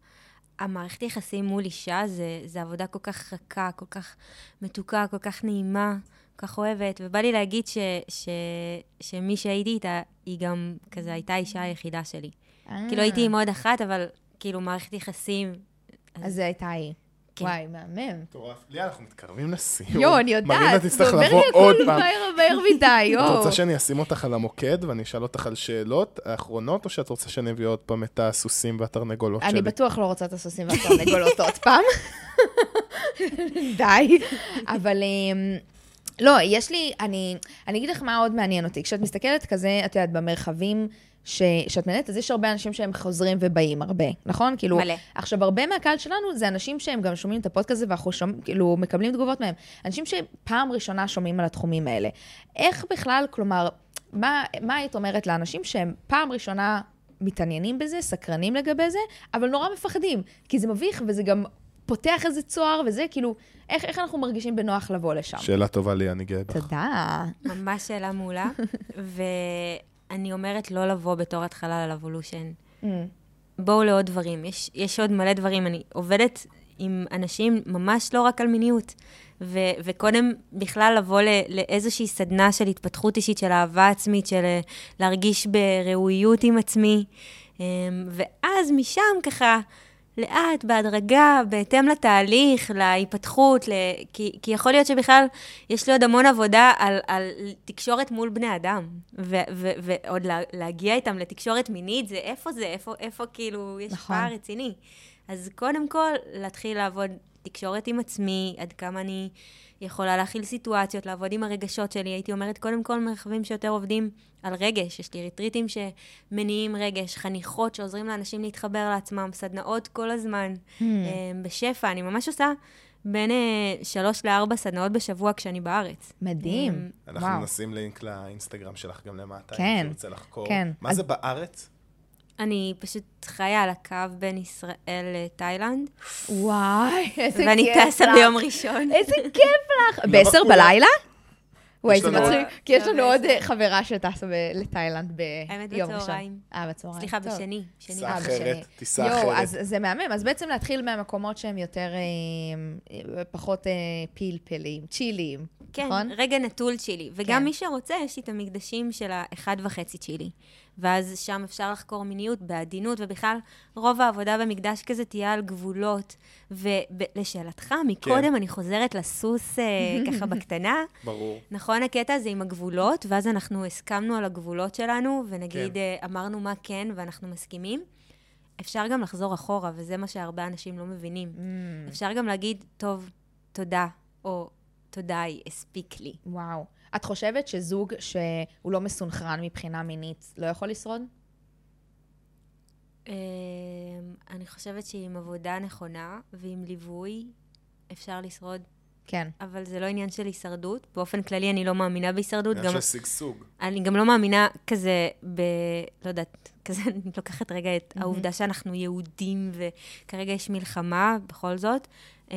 המערכת יחסים מול אישה זה, זה עבודה כל כך רכה, כל כך מתוקה, כל כך נעימה, כל כך אוהבת, ובא לי להגיד ש, ש, שמי שהייתי איתה, היא גם כזה הייתה האישה היחידה שלי. כאילו הייתי עם עוד אחת, אבל כאילו מערכת יחסים... אז זה הייתה היא. כן. וואי, מהמם. מטורף. ליה, אנחנו מתקרבים לסיום. יואו, אני יודעת. מרינה תצטרך זה אומר לבוא לי עוד הכל פעם. מהר מהר מדי, את יואו. רוצה שאני אשים אותך על המוקד ואני אשאל אותך על שאלות האחרונות, או שאת רוצה שאני אביא עוד פעם את הסוסים והתרנגולות שלי? אני בטוח לא רוצה את הסוסים והתרנגולות עוד פעם. די. אבל אמ, לא, יש לי, אני, אני אגיד לך מה עוד מעניין אותי. כשאת מסתכלת כזה, את יודעת, במרחבים ש, שאת מנהלת, אז יש הרבה אנשים שהם חוזרים ובאים הרבה, נכון? כאילו, מלא. עכשיו, הרבה מהקהל שלנו זה אנשים שהם גם שומעים את הפודקאסט הזה, ואנחנו שומע, כאילו, מקבלים תגובות מהם. אנשים שפעם ראשונה שומעים על התחומים האלה. איך בכלל, כלומר, מה, מה היית אומרת לאנשים שהם פעם ראשונה מתעניינים בזה, סקרנים לגבי זה, אבל נורא מפחדים, כי זה מביך וזה גם פותח איזה צוהר וזה, כאילו, איך, איך אנחנו מרגישים בנוח לבוא לשם? שאלה טובה לי, אני גאה בך. תודה. ממש שאלה מעולה. [laughs] ואני אומרת לא לבוא בתור התחלה ללבולושן. Mm. בואו לעוד דברים. יש, יש עוד מלא דברים. אני עובדת עם אנשים ממש לא רק על מיניות. ו, וקודם בכלל לבוא ל, לאיזושהי סדנה של התפתחות אישית, של אהבה עצמית, של אה, להרגיש בראויות עם עצמי. אמ, ואז משם ככה, לאט, בהדרגה, בהתאם לתהליך, להיפתחות, ל... כי, כי יכול להיות שבכלל יש לי עוד המון עבודה על, על תקשורת מול בני אדם, ו, ו, ועוד לה, להגיע איתם לתקשורת מינית, זה איפה זה, איפה, איפה כאילו יש נכון. פער רציני. אז קודם כל, להתחיל לעבוד תקשורת עם עצמי, עד כמה אני יכולה להכיל סיטואציות, לעבוד עם הרגשות שלי. הייתי אומרת, קודם כל, מרחבים שיותר עובדים על רגש. יש לי ריטריטים שמניעים רגש, חניכות שעוזרים לאנשים להתחבר לעצמם, סדנאות כל הזמן, Hmm. אה, בשפע. אני ממש עושה בין אה, שלוש לארבע סדנאות בשבוע כשאני בארץ. מדהים. אנחנו וואו. נשים לינק לאינסטגרם שלך גם למטה, כן, אם תרצה לחקור. כן. מה אז- זה בארץ? אני פשוט חיה על הקו בין ישראל לתאילנד, וואי, איזה כיף ואני טסה לך. ביום ראשון. איזה כיף לך. בעשר? בלילה? וואי, זה מצחיק, כי יש לנו עוד. אה, חברה שטסה לתאילנד ביום ראשון. אה, בצהריים. סליחה. בשני. שני. טיסה אה, אחרת. טיסה יואו, אחרת. אז זה מהמם. אז בעצם להתחיל מהמקומות שהם יותר, אה, פחות פלפלים, צ'יליים, כן, נכון? רגע נטול צ'ילי. וגם כן. מי שרוצה, יש לי את המקדשים של האחד וחצי צ'ילי. ואז שם אפשר לחקור מיניות בעדינות, ובכלל, רוב העבודה במקדש כזה תהיה על גבולות. ולשאלתך, מקודם אני חוזרת לסוס אה, [laughs] ככה בקטנה. ברור. נכון, הקטע הזה עם הגבולות, ואז אנחנו הסכמנו על הגבולות שלנו, ונגיד כן. אה, אמרנו מה כן, ואנחנו מסכימים. אפשר גם לחזור אחורה, וזה מה שהרבה אנשים לא מבינים. Mm, אפשר גם להגיד, טוב, תודה, או תודה, הספיק לי. וואו. את חושבת שזוג שהוא לא מסונכרן מבחינה מינית לא יכול לשרוד? אמ, אני חושבת שעם עבודה נכונה ועם ליווי אפשר לשרוד, כן. אבל זה לא עניין של הישרדות. באופן כללי אני לא מאמינה בהישרדות. עניין גם, של שגשוג. אני גם לא מאמינה כזה ב... לא יודעת, כזה, [laughs] אני לוקחת רגע את מהמם. העובדה שאנחנו יהודים וכרגע יש מלחמה, בכל זאת. אמ,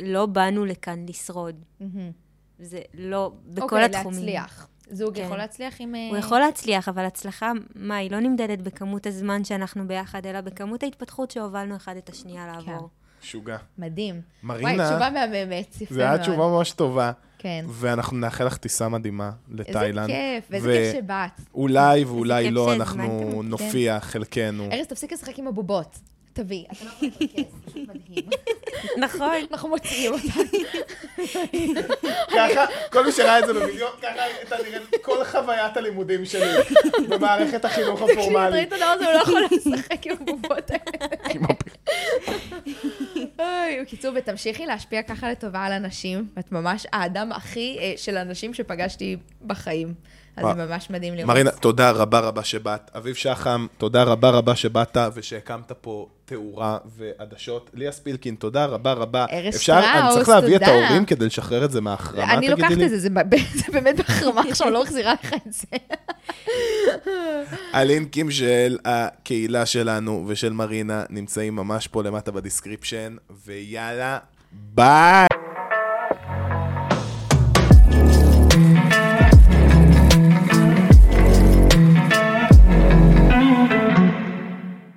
לא באנו לכאן לשרוד. מהמם. זה לא, בכל אוקיי, התחומים. להצליח. זוג כן. יכול להצליח עם... אה, הוא יכול להצליח, אבל הצלחה, מה, היא לא נמדדת בכמות הזמן שאנחנו ביחד, אלא בכמות ההתפתחות שהובלנו אחד את השנייה לעבור. שוגע. מדהים. וואי, מרינה, תשובה מהממת, יפה זו מאוד. הייתה תשובה ממש טובה, כן. ואנחנו נאחל לך טיסה מדהימה איזה לתאילנד. כיף, איזה ו- כיף שבאת. אולי ואולי כיף לא, אנחנו אותי. נופיע, חלקנו. ארז, תפסיק לשחק עם הבובות. תביא. אתה לא יכול להתרכז, זה פשוט מדהים. נכון. אנחנו מוציאים אותה. ככה, כל מי שראה את זה בווידאו, ככה הייתה נראית כל חוויית הלימודים שלי במערכת החינוך תקשיב, הפורמלית. ראית את הדבר הזה, הוא לא יכול לשחק עם הבובות האלה. אוי, בקיצור, ותמשיכי להשפיע ככה לטובה על אנשים. את ממש האדם הכי אה, של אנשים שפגשתי בחיים. אז. זה ממש מדהים לראות. מרינה, תודה רבה רבה שבאת. אביב שחם, תודה רבה רבה שבאת ושהקמת פה תאורה ועדשות. ליה ספילקין, תודה רבה רבה. ארז אפשר, אני שטראוס, צריך להביא את תודה. ההורים כדי לשחרר את זה מההחרמה, אני לוקחת. את זה, זה [laughs] באמת בהחרמה עכשיו, לא מחזירה לך את זה. הלינקים של הקהילה שלנו ושל מרינה נמצאים ממש פה למטה בדיסקריפשן, ויאללה, ביי!